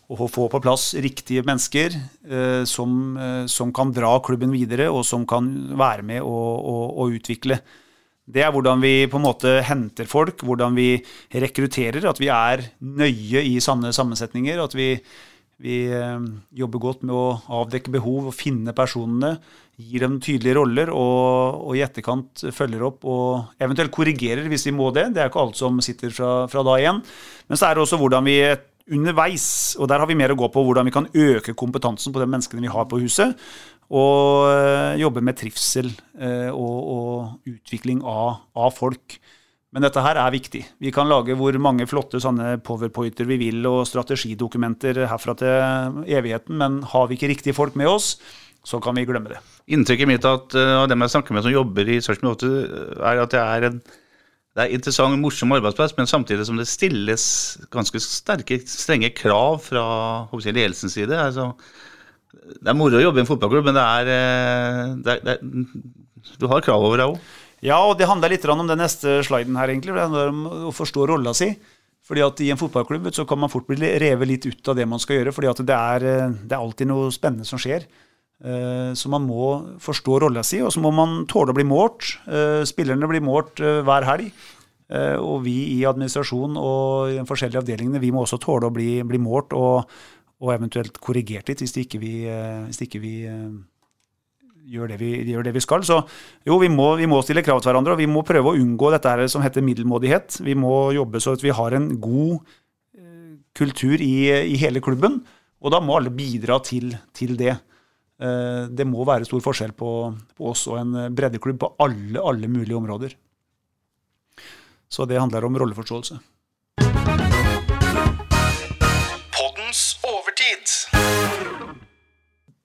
å få på plass riktige mennesker eh, som, eh, som kan dra klubben videre, og som kan være med og, og, og utvikle. Det er hvordan vi på en måte henter folk, hvordan vi rekrutterer. At vi er nøye i sanne sammensetninger. At vi, vi eh, jobber godt med å avdekke behov og finne personene. Gir dem tydelige roller og, og i etterkant følger opp og eventuelt korrigerer hvis vi må det. Det er ikke alt som sitter fra, fra da igjen. Men så er det også hvordan vi underveis, og der har vi mer å gå på, hvordan vi kan øke kompetansen på de menneskene vi har på huset. Og øh, jobbe med trivsel øh, og, og utvikling av, av folk. Men dette her er viktig. Vi kan lage hvor mange flotte sånne powerpointer vi vil, og strategidokumenter herfra til evigheten, men har vi ikke riktige folk med oss, så kan vi glemme det. Inntrykket mitt uh, av dem jeg snakker med som jobber i Sarpsborg 8, er at det er en det er interessant og morsom arbeidsplass, men samtidig som det stilles ganske sterke, strenge krav fra jeg, ledelsens side. Altså, det er moro å jobbe i en fotballklubb, men det er, eh, det er, det er Du har krav over deg òg. Ja, og det handler litt om den neste sliden her, egentlig. for Det handler om å forstå rolla si. Fordi at I en fotballklubb så kan man fort bli revet litt ut av det man skal gjøre. fordi at det er, eh, det er alltid noe spennende som skjer. Eh, Så man må forstå rolla si, og så må man tåle å bli målt. Eh, Spillerne blir målt eh, hver helg. Og vi i administrasjonen og i de forskjellige avdelingene vi må også tåle å bli, bli målt og, og eventuelt korrigert litt hvis det ikke vi, det ikke vi gjør det vi, gjør det vi skal. Så jo, vi må, vi må stille krav til hverandre, og vi må prøve å unngå dette her som heter middelmådighet. Vi må jobbe så at vi har en god kultur i, i hele klubben, og da må alle bidra til, til det. Eh, Det må være stor forskjell på, på oss og en breddeklubb på alle, alle mulige områder. Så det handler om rolleforståelse. Poddens overtid.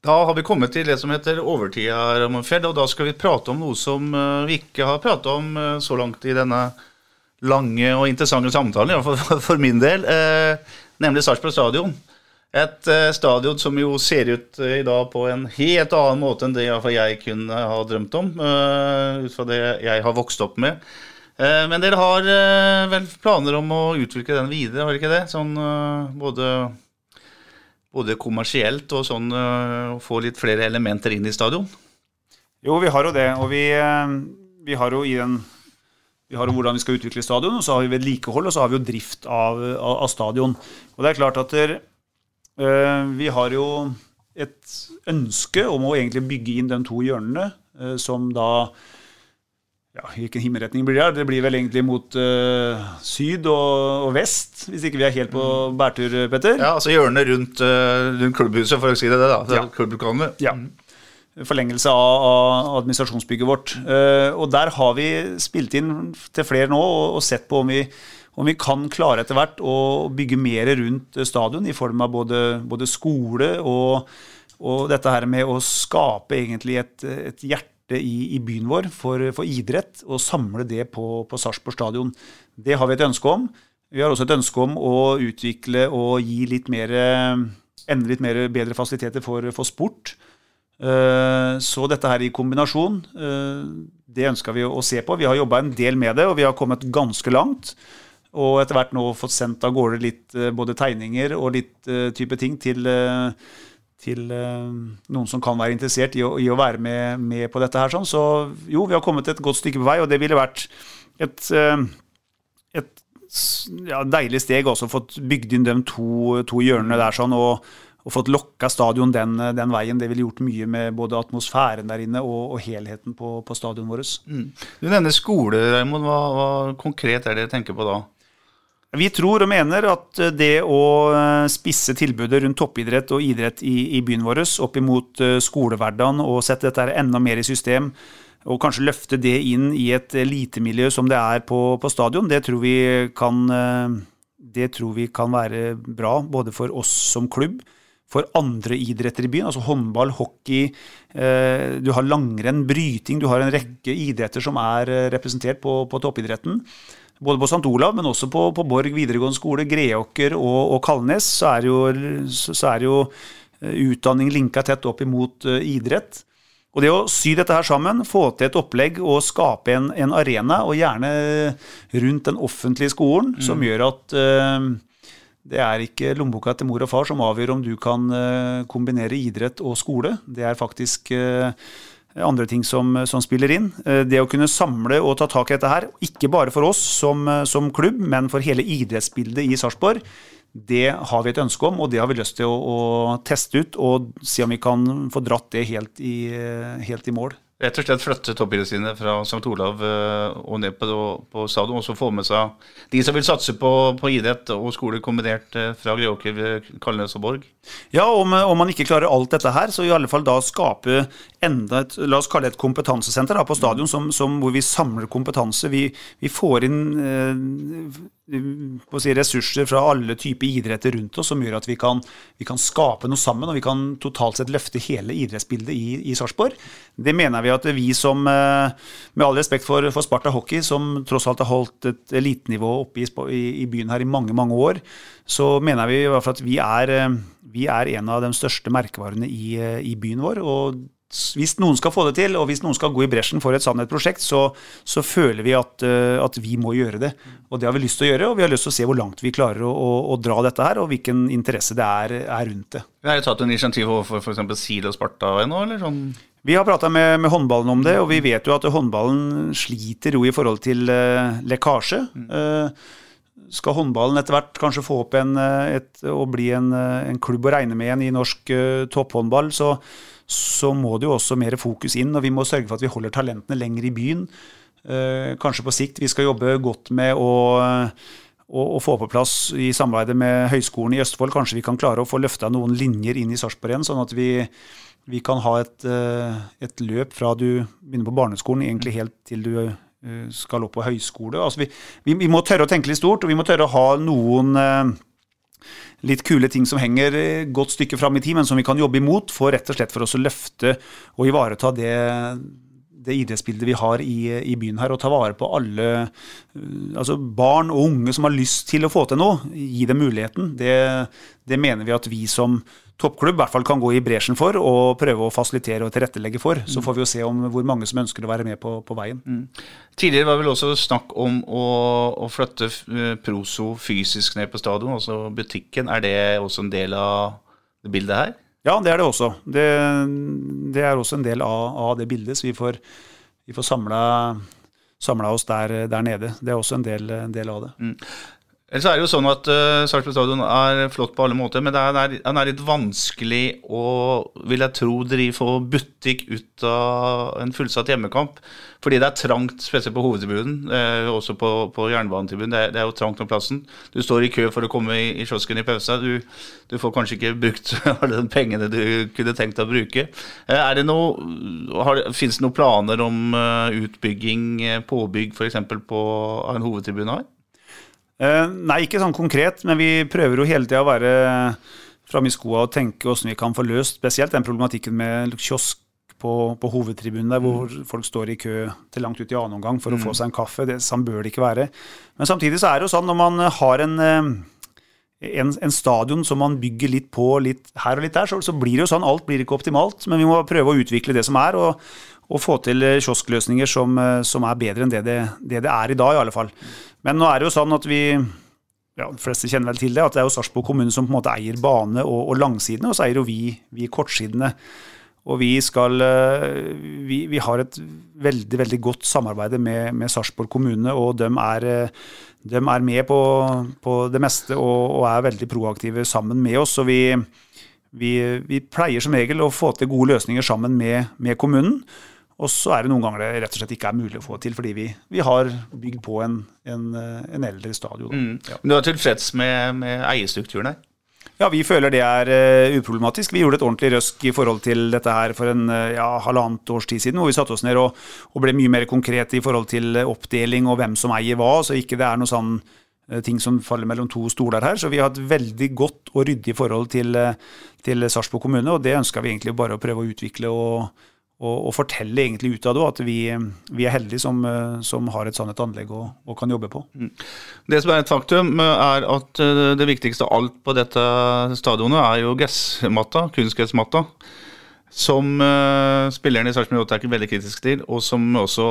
Da har vi kommet til det som heter overtida, Ramonfjell, og da skal vi prate om noe som eh, vi ikke har pratet om eh, så langt i denne lange og interessante samtalen, iallfall for, min del, eh, nemlig Sarpsborg stadion. Et eh, stadion som jo ser ut eh, i dag på en helt annen måte enn det jeg kunne ha drømt om, eh, ut fra det jeg har vokst opp med. Eh, Men dere har eh, vel planer om å utvikle den videre, har dere ikke det? Sånn eh, både både kommersielt og sånn å få litt flere elementer inn i stadion? Jo, vi har jo det. Og vi, eh, vi har jo i den vi har jo hvordan vi skal utvikle stadion, og så har vi vedlikehold, og så har vi jo drift av, av, av stadion. Og det er klart at der, eh, vi har jo et ønske om å egentlig bygge inn de to hjørnene, eh, som da ja, Hvilken himmelretning blir det? Det blir vel egentlig mot uh, syd og, og vest, hvis ikke vi er helt på bærtur, Petter? Ja, altså hjørnet rundt, uh, rundt klubbhuset, for å si det. det da. Ja. Klubblokalene. Ja. Forlengelse av, av administrasjonsbygget vårt. Uh, og der har vi spilt inn til flere nå og, og sett på om vi, om vi kan klare etter hvert å bygge mer rundt stadion, i form av både, både skole og, og dette her med å skape egentlig et, et hjerte i, i byen vår for, for idrett, og samle det på, på Sarpsborg stadion. Det har vi et ønske om. Vi har også et ønske om å utvikle og gi litt mer, enda litt mer bedre fasiliteter for, for sport. Eh, Så dette her i kombinasjon, eh, det ønska vi å se på. Vi har jobba en del med det, og vi har kommet ganske langt. Og etter hvert nå fått sendt av gårde litt eh, både tegninger og litt eh, type ting til, eh, til noen som kan være interessert i å, i å være med, med på dette her. Sånn. Så jo, vi har kommet et godt stykke på vei, og det ville vært et, et ja, deilig steg også fått bygd inn de to, to hjørnene der sånn, og, og fått lokka stadion den, den, veien. Det ville gjort mye med både atmosfæren der inne og, og helheten på, på stadionet vårt. Mm. Du nevner skole, Raymond. Hva, hva konkret er det dere tenker på da? Vi tror og mener at det å eh, spisse tilbudet rundt toppidrett og idrett i, i byen vår opp imot eh, skolehverdagen og sette dette enda mer i system, og kanskje løfte det inn i et elitemiljø som det er på, på stadion, det tror, kan, eh, det tror vi kan være bra både for oss som klubb, for andre idretter i byen, altså håndball, hockey, du har langrenn, bryting, du har en rekke idretter som er representert på, på toppidretten både på St. Olav, men også på, på Borg videregående skole, Greåker og, og Kalnes, så er jo, så er jo eh, utdanning linka tett opp imot uh, idrett. Og det å sy dette her sammen, få til et opplegg og skape en, en arena, og gjerne rundt den offentlige skolen, mm. som gjør at uh, det er ikke lommeboka til mor og far som avgjør om du kan uh, kombinere idrett og skole. Det er faktisk uh, andre ting som, som, spiller inn. Eh, det å kunne samle og ta tak i dette her, ikke bare for oss som, eh, som klubb, men for hele idrettsbildet i Sarpsborg, det har vi et ønske om, og det har vi lyst til å, å teste ut og se om vi kan få dratt det helt i, eh, helt i mål. Rett og slett flytte toppidrettene sine fra St. Olav eh, og ned på, på stadion, og så få med seg de som vil satse på, på idrett og skole kombinert eh, fra Greåker, Kalnes og Borg? Ja, om, om, man ikke klarer alt dette her, så i alle fall da skape enda et la oss kalle det et kompetansesenter da, på stadion, som, som, hvor vi samler kompetanse. Vi, vi får inn eh, si, ressurser fra alle typer idretter rundt oss som gjør at vi kan, vi kan, skape noe sammen, og vi kan totalt sett løfte hele idrettsbildet i, i Sarpsborg. Det mener vi at vi som, eh, med all respekt for, for Sparta Hockey, som tross alt har holdt et elitenivå oppe i, i, i, byen her i mange, mange år, så mener vi i hvert fall at vi er, eh, vi er en av de største merkevarene i, eh, i byen vår. og hvis noen skal få det til, og hvis noen skal gå i bresjen for et sannhetsprosjekt, så, så føler vi at, uh, at, vi må gjøre det. Og det har vi lyst til å gjøre, og vi har lyst til å se hvor langt vi klarer å, å, å dra dette her, og hvilken interesse det er, er rundt det. Vi har jo tatt en initiativ overfor f.eks. SIL og Sparta ennå, eller sånn? Vi har prata med, med, håndballen om det, og vi vet jo at håndballen sliter jo i forhold til uh, lekkasje. Uh, skal håndballen etter hvert kanskje få opp en, et, og bli en, en, klubb å regne med igjen i norsk topphåndball, så, så må det jo også mer fokus inn, og vi må sørge for at vi holder talentene lenger i byen. Eh, kanskje på sikt vi skal jobbe godt med å, å, å få på plass i samarbeidet med Høgskolen i Østfold, kanskje vi kan klare å få løfta noen linjer inn i Sarpsborg igjen, sånn at vi, vi kan ha et, eh, et, løp fra du begynner på barneskolen egentlig helt til du eh, skal opp på høyskole. Altså vi, vi, vi, må tørre å tenke litt stort, og vi må tørre å ha noen litt kule ting som henger et godt stykke fram i tid, men som vi kan jobbe imot, for rett og slett for oss å løfte og ivareta det, det idrettsbildet vi har i, i, byen her, og ta vare på alle altså barn og unge som har lyst til å få til noe. Gi dem muligheten. Det, det mener vi at vi som toppklubb i hvert fall kan gå i bresjen for og prøve å fasilitere og tilrettelegge for. Så mm. får vi jo se om hvor mange som ønsker å være med på, på veien. Mm. Tidligere var vel også snakk om å, å, flytte eh, Proso fysisk ned på stadion, altså butikken. Er det også en del av bildet her? Ja, det er det også. Det, det er også en del av, av, det bildet. Så vi får, vi får samla oss der, der, nede. Det er også en del, en del av det. Mm. Ellers er det jo sånn at uh, Sarpsborg stadion er flott på alle måter, men det er, det er litt vanskelig å, vil jeg tro, drive få butikk ut av en fullsatt hjemmekamp. Fordi det er trangt, spesielt på hovedtribunen, uh, også på, på jernbanetribunen. Det, det, er jo trangt om plassen. Du står i kø for å komme i, i kiosken i pausa. Du, du, får kanskje ikke brukt alle de pengene du kunne tenkt å bruke. Uh, er det noe, Fins det noen planer om uh, utbygging, påbygg f.eks. på en hovedtribune her? Eh, nei, ikke sånn konkret, men vi prøver jo hele tida å være framme i skoa og tenke åssen vi kan få løst spesielt den problematikken med kiosk på, på hovedtribunen der hvor mm. folk står i kø til langt ut i annen omgang for å få mm. seg en kaffe. Det, sånn bør det ikke være. Men samtidig så er det jo sånn når man har en, eh, en, en stadion som man bygger litt på litt her og litt der, så, så blir det jo sånn. Alt blir ikke optimalt, men vi må prøve å utvikle det som er. og og få til kioskløsninger som, som er bedre enn det det, det det, er i dag, i alle fall. Men nå er det jo sånn at vi ja, De fleste kjenner vel til det, at det er jo Sarpsborg kommune som på en måte eier bane- og, og langsidene, og så eier jo vi, vi kortsidene. Og vi skal eh, vi, vi, har et veldig veldig godt samarbeid med, med Sarpsborg kommune, og de er, de er med på, på, det meste og, og, er veldig proaktive sammen med oss. vi vi, vi pleier som regel å få til gode løsninger sammen med, med kommunen. Og så er det noen ganger det rett og slett ikke er mulig å få til, fordi vi, vi har bygd på en, en, en eldre stadion. Mm. Ja. Men du er tilfreds med, med eierstrukturen her? Ja, vi føler det er uh, uproblematisk. Vi gjorde et ordentlig røsk i forhold til dette her for en uh, ja, halvannet års tid siden, hvor vi satte oss ned og, og ble mye mer konkrete i forhold til oppdeling og hvem som eier hva, så ikke det er noe sånn ting som faller mellom to stoler her. Så vi har et veldig godt og ryddig forhold til, til Sarpsborg kommune, og det ønsker vi egentlig bare å prøve å utvikle og, og, og fortelle egentlig ut av det, at vi, vi er heldige som, som, har et sånt anlegg og, og, kan jobbe på. Det som er et faktum, er at eh, det viktigste av alt på dette stadionet er jo gressmatta, kunstgressmatta. Som uh, spillerne i Sarpsborg 8 er ikke veldig kritiske til, og som også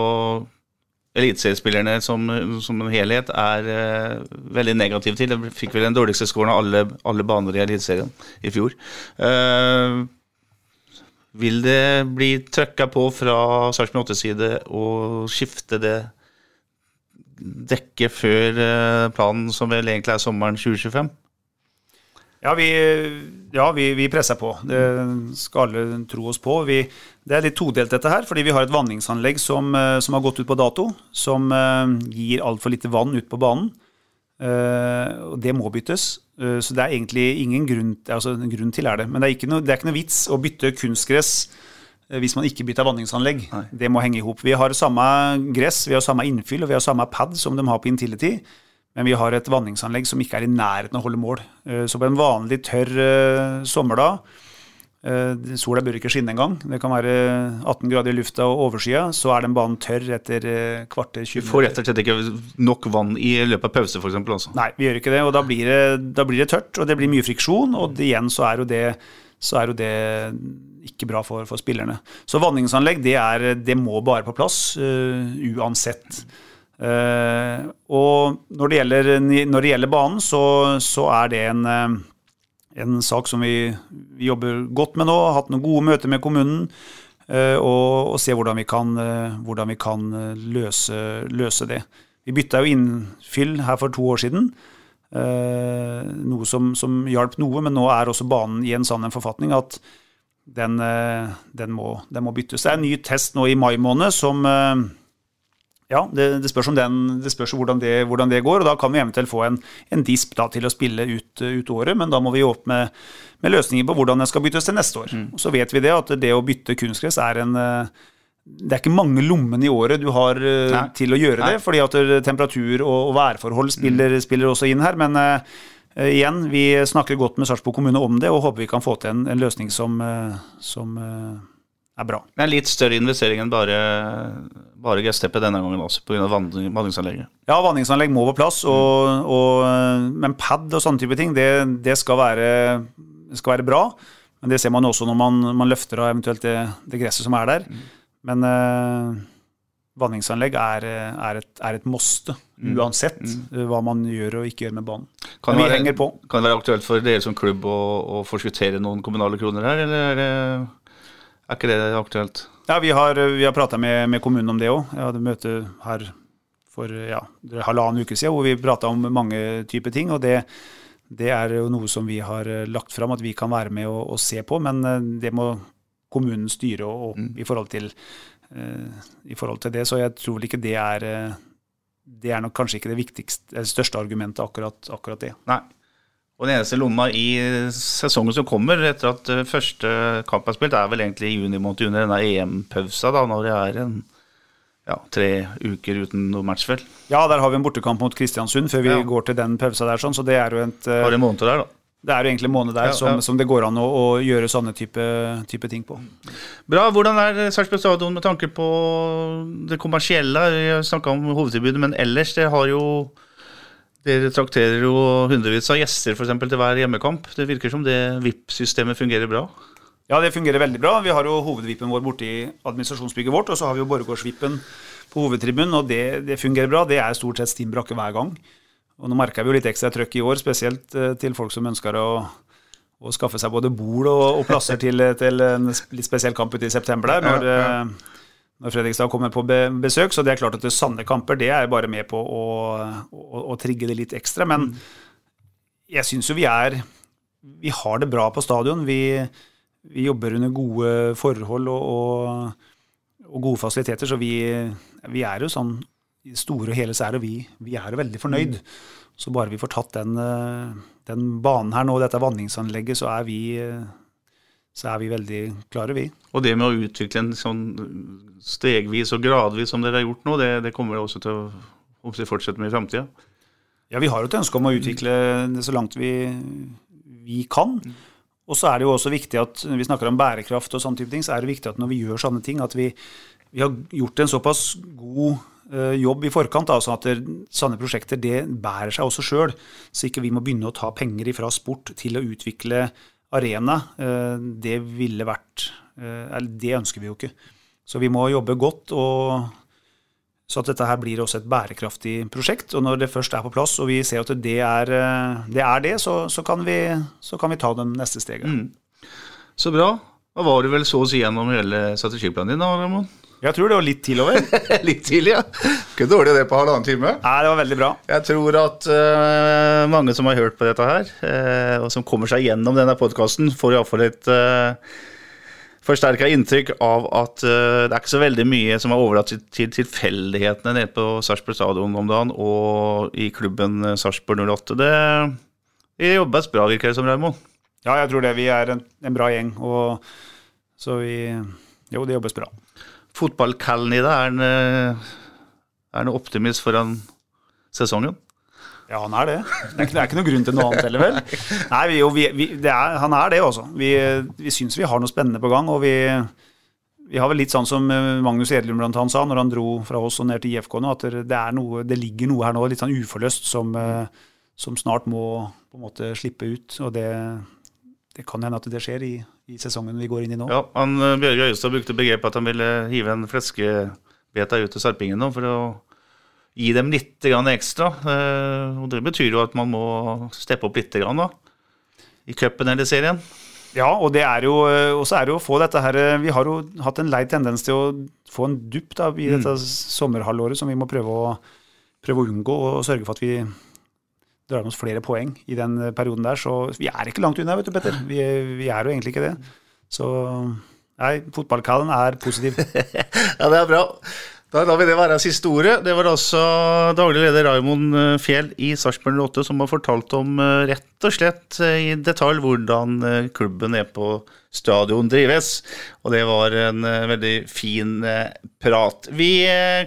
eliteseriespillerne som, som en helhet er uh, veldig negative til. De fikk vel den dårligste scoren av alle, alle baner i Eliteserien i fjor. Uh, vil det bli trøkka på fra Sarpsborg 8 side å skifte det dekket før eh, planen, som vel egentlig er sommeren 2025? Ja, vi, ja, vi, vi presser på. Det skal alle tro oss på. Vi, det er litt todelt dette her, fordi vi har et vanningsanlegg som, eh, som har gått ut på dato. Som uh, gir altfor lite vann ut på banen. Uh, og det må byttes. Uh, så det er egentlig ingen grunn, altså, grunn til er det. Men det er, ikke noe, det er ikke noe vits å bytte kunstgress hvis man ikke bytter vanningsanlegg. Nei. Det må henge i hop. Vi har samme gress, vi har samme innfyll og vi har samme pad som de har på Intility. Men vi har et vanningsanlegg som ikke er i nærheten av å holde mål. Så på en vanlig tørr sommerdag Sola bør ikke skinne engang. Det kan være 18 grader i lufta og overskya. Så er den banen tørr etter kvarter 20 Du får rett og slett ikke nok vann i løpet av pause, f.eks.? Altså. Nei, vi gjør ikke det. Og da blir det, da blir det tørt, og det blir mye friksjon. Og det, igjen så er jo det, så er jo det ikke bra for, for, spillerne. Så vanningsanlegg, det, er, det må bare på plass, uh, uansett. Uh, og når det, gjelder, når det gjelder banen, så, så er det en uh, en sak som vi, vi, jobber godt med nå. Har hatt noen gode møter med kommunen. Uh, og, og se hvordan vi kan, uh, hvordan vi kan løse, løse, det. Vi bytta jo innfyll her for to år siden. Noe som, som hjalp noe, men nå er også banen i en en forfatning at den, den, må, den, må, byttes. Det er en ny test nå i mai måned som ja, det, det, spørs, den, det spørs hvordan, det, hvordan, det, går. og Da kan vi eventuelt få en, en disp da, til å spille ut, ut, året, men da må vi opp med, med løsninger på hvordan den skal byttes til neste år. Mm. Så vet vi det at det å bytte kunstgress er en det er ikke mange lommene i året du har Nei. til å gjøre Nei. det, fordi at temperatur og, og værforhold spiller, mm. spiller, også inn her. Men uh, igjen, vi snakker godt med Sarpsborg kommune om det, og håper vi kan få til en, en løsning som, uh, som uh, er bra. Det er en litt større investering enn bare, bare gressteppet denne gangen også, pga. vanningsanlegget? Ja, vanningsanlegg må på plass, og, og, men pad og sånne type ting, det, det skal, være, skal, være, bra. Men det ser man også når man, man løfter av eventuelt det, det, gresset som er der. Men uh, vanningsanlegg er, er, et, er et måste, uansett mm. hva man gjør og ikke gjør med banen. Kan det, være, kan det være aktuelt for dere som klubb å, å forskuttere noen kommunale kroner her, eller er det er ikke det aktuelt? Ja, Vi har, vi har prata med, med, kommunen om det òg. Jeg hadde møte her for ja, halvannen uke siden hvor vi prata om mange typer ting. og det, det, er jo noe som vi har lagt fram at vi kan være med og, og se på, men eh, det må kommunen styre og, mm. i, forhold til, uh, i forhold til det. Så jeg tror vel ikke det er uh, Det er nok kanskje ikke det det største argumentet, akkurat, akkurat det. Nei. Og den eneste lomma i sesongen som kommer etter at eh, første kamp er spilt, er vel egentlig i juni måned under denne EM-pausa, da, når det er en ja, tre uker uten noe match, vel. Ja, der har vi en bortekamp mot Kristiansund før vi ja. går til den pausa der, sånn, så det er jo et Bare en måned der, da. Det er jo egentlig en måned der ja, som, som, det går an å, å gjøre sånne type, type, ting på. Bra. Hvordan er Sarpsborg stadion med tanke på det kommersielle? Vi snakka om hovedtilbudet, men ellers, det har jo dere trakterer jo hundrevis av gjester for eksempel, til hver hjemmekamp. Det virker som det VIP-systemet fungerer bra? Ja, det fungerer veldig bra. Vi har jo hovedvippen vår borte i administrasjonsbygget vårt, og så har vi jo Borregaardsvippen på hovedtribunen, og det, det, fungerer bra. Det er stort sett stimbrakke hver gang. Og nå merker vi jo litt ekstra trøkk i år, spesielt eh, til folk som ønsker å, å skaffe seg både bord og, og plasser til, til, en litt spesiell kamp ute i september der. når... Ja, ja eh, når Fredrikstad kommer på besøk. Så det er klart at det sanne kamper det er bare med på å, å, å trigge det litt ekstra. Men jeg syns jo vi er vi har det bra på stadion. Vi, vi jobber under gode forhold og, og, og gode fasiliteter, så vi, vi, er jo sånn i store og hele så er det vi, vi er jo veldig fornøyd. Så bare vi får tatt den, den banen her nå, dette vanningsanlegget, så er vi så er vi veldig klare, vi. Og det med å utvikle en sånn stegvis og gradvis som dere har gjort nå, det, det kommer også til å fortsette med i framtida? Ja, vi har jo et ønske om å utvikle det så langt vi, vi kan. Og så er det jo også viktig at når vi snakker om bærekraft og sånne type ting, så er det viktig at når vi gjør sånne ting, at vi, vi har gjort en såpass god uh, jobb i forkant. Altså at det, sånne prosjekter det bærer seg også sjøl. Så ikke vi må begynne å ta penger fra sport til å utvikle arena. Uh, det ville vært uh, Eller det ønsker vi jo ikke. Så vi må jobbe godt og så at dette her blir også et bærekraftig prosjekt. Og når det først er på plass, og vi ser at det er eh, det, er det så, så, kan vi, så, kan vi, ta de neste stegene. Mm. Så bra. Da var du vel så å si gjennom hele strategiplanen din, da, Ramon? Jeg tror det var litt til over. litt til, ja. Ikke dårlig det på halvannen time. Nei, det var veldig bra. Jeg tror at uh, mange som har hørt på dette her, uh, og som kommer seg gjennom denne podkasten, får iallfall et uh, forsterka inntrykk av at uh, det er ikke så veldig mye som er overlatt til tilfeldighetene nede på Sarpsborg stadion om dagen og i klubben Sarpsborg 08. Det, det jobbes bra, virker det som, Raymond? Ja, jeg tror det. Vi er en, en bra gjeng. Og, så vi Jo, det jobbes bra. Fotballkallen i deg, er en, eh, er optimist foran sesongen? Ja, han er det. Det er ikke noe grunn til noe annet heller, vel? Nei, vi, vi, vi, er, Han er det, også. Vi, vi syns vi har noe spennende på gang. Og vi, vi har vel litt sånn som eh, Magnus Edlund blant annet sa når han dro fra oss og ned til IFK nå, at det, noe, det ligger noe her nå litt sånn uforløst som, eh, som, snart må på en måte slippe ut. Og det, det kan hende at det skjer i, i, sesongen vi går inn i nå. Ja, han, eh, Bjørge Øyestad brukte begrepet at han ville hive en fleskebeta ut til sarpingen nå for å gi dem litt ekstra. Eh, og Det betyr jo at man må steppe opp litt da, i cupen eller serien. Ja, og det er jo eh, også er det jo å få dette her Vi har jo hatt en lei tendens til å få en dupp da, i dette mm. sommerhalvåret som vi må prøve å, prøve å unngå, og sørge for at vi drar med oss flere poeng i den perioden der. Så vi er ikke langt unna, vet du, Petter. Vi, vi er jo egentlig ikke det. Så nei, fotballkallen er positiv. ja, det er bra. Da lar vi det være siste ordet. Det var altså daglig leder Raymond eh, Fjell i Sarpsborg 08 som har fortalt om eh, rett og slett eh, i detalj hvordan klubben er på stadion drives. Og det var en veldig fin prat. Vi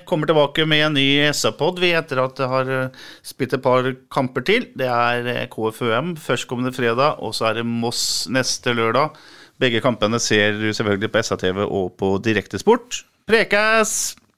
kommer tilbake med en ny SA-pod etter at det har spilt et par kamper til. Det er KFUM førstkommende fredag, og så er det Moss neste lørdag. Begge kampene ser du selvfølgelig på SA-TV og på Direktesport. Prekes!